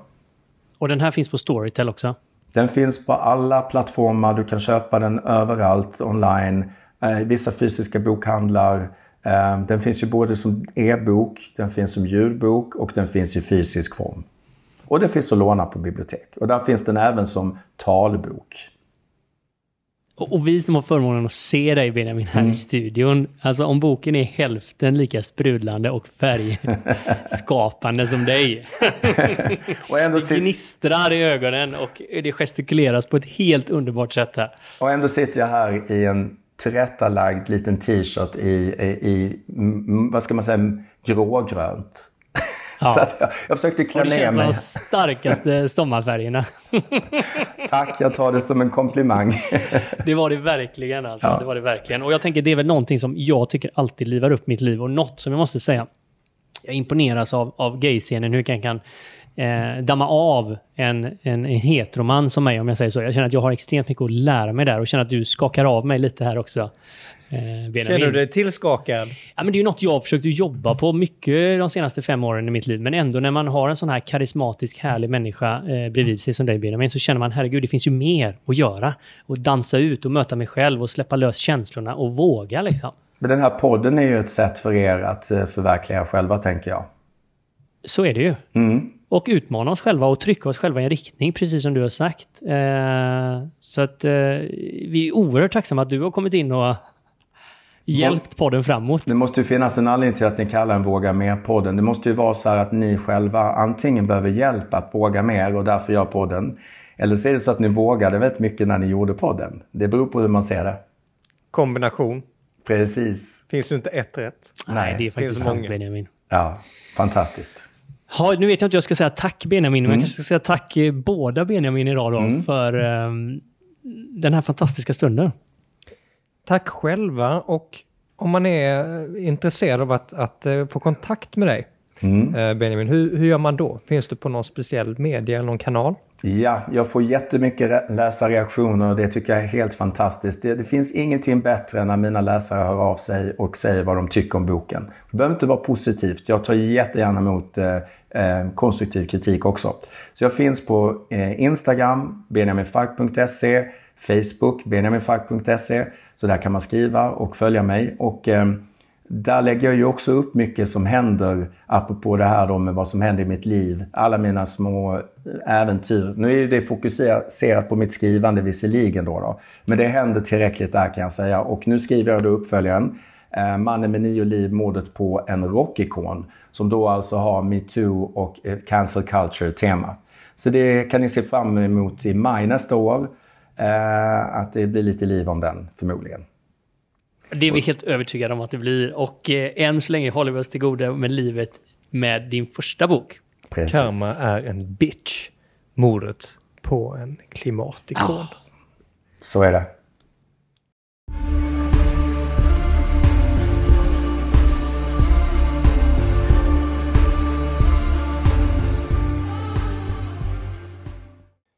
Och den här finns på Storytel också. Den finns på alla plattformar. Du kan köpa den överallt online. Eh, vissa fysiska bokhandlar. Eh, den finns ju både som e-bok, den finns som ljudbok och den finns i fysisk form. Och den finns att låna på bibliotek. Och där finns den även som talbok. Och, och vi som har förmånen att se dig Benjamin här i studion. Alltså om boken är hälften lika sprudlande och färgskapande som dig. (laughs) Och ändå, Det gnistrar i ögonen och det gestikuleras på ett helt underbart sätt här. och ändå sitter jag här i en tillrättalagd liten t-shirt i, i, i mm, vad ska man säga, grågrönt. (laughs) Ja. Så jag, jag försökte klä Och det ner känns som mig. de starkaste (laughs) sommarfärgerna. (laughs) Tack, jag tar det som en komplimang. Det var det verkligen alltså. Ja. Det var det verkligen. Och jag tänker det är väl någonting som jag tycker alltid livar upp mitt liv och något som jag måste säga. Jag imponeras av, av gayscenen, hur jag kan eh, damma av en, en, en heteroman som mig om jag säger så. Jag känner att jag har extremt mycket att lära mig där och känner att du skakar av mig lite här också. Eh, Benjamin. Känner du dig tillskakad? Ja, men det är ju något jag har försökt jobba på mycket de senaste fem åren i mitt liv. Men ändå när man har en sån här karismatisk, härlig människa eh, bredvid sig som dig Benjamin, så känner man herregud, det finns ju mer att göra. Och dansa ut och möta mig själv och släppa lös känslorna och våga liksom. Men den här podden är ju ett sätt för er att eh, förverkliga er själva, tänker jag. Så är det ju. Mm. och utmana oss själva och trycka oss själva i en riktning, precis som du har sagt. Eh, så att eh, vi är oerhört tacksamma att du har kommit in och hjälpt podden framåt. Det måste ju finnas en anledning till att ni kallar den Våga Mer-podden. Det måste ju vara så här att ni själva antingen behöver hjälp att våga mer och därför gör podden. Eller så är det så att ni vågade väldigt mycket när ni gjorde podden. Det beror på hur man ser det. Kombination. Precis. Finns det inte ett rätt? Nej, det är faktiskt sant många. Benjamin. Ja, fantastiskt. Ja, nu vet jag inte om jag ska säga tack Benjamin, men Mm. jag kanske ska säga tack eh, båda Benjamin idag då, för ehm, den här fantastiska stunden. Tack själva och om man är intresserad av att, att eh, få kontakt med dig, Mm. eh, Benjamin, hur, hur gör man då? Finns du på någon speciell media eller någon kanal? Ja, jag får jättemycket re- läsarreaktioner och det tycker jag är helt fantastiskt. Det, det finns ingenting bättre än när mina läsare hör av sig och säger vad de tycker om boken. Det behöver inte vara positivt. Jag tar jättegärna emot eh, eh, konstruktiv kritik också. Så jag finns på eh, Instagram, benjaminfark.se, Facebook, benjaminfalk.se. Så där kan man skriva och följa mig. Och eh, där lägger jag ju också upp mycket som händer, apropå det här då med vad som händer i mitt liv. Alla mina små eh, äventyr. Nu är ju det fokuserat på mitt skrivande visserligen då, då. Men det händer tillräckligt där kan jag säga. Och nu skriver jag då uppföljaren. Eh, Mannen med nio liv, mordet på en rockikon. Som då alltså har metoo och eh, cancel culture-tema. Så det kan ni se fram emot i maj nästa år. Eh, att det blir lite liv om den förmodligen. Det är vi helt övertygade om att det blir. Och eh, än så länge håller vi oss till goda med livet med din första bok. Precis. Karma är en bitch. Mordet på en klimatikon. Ah. Så är det.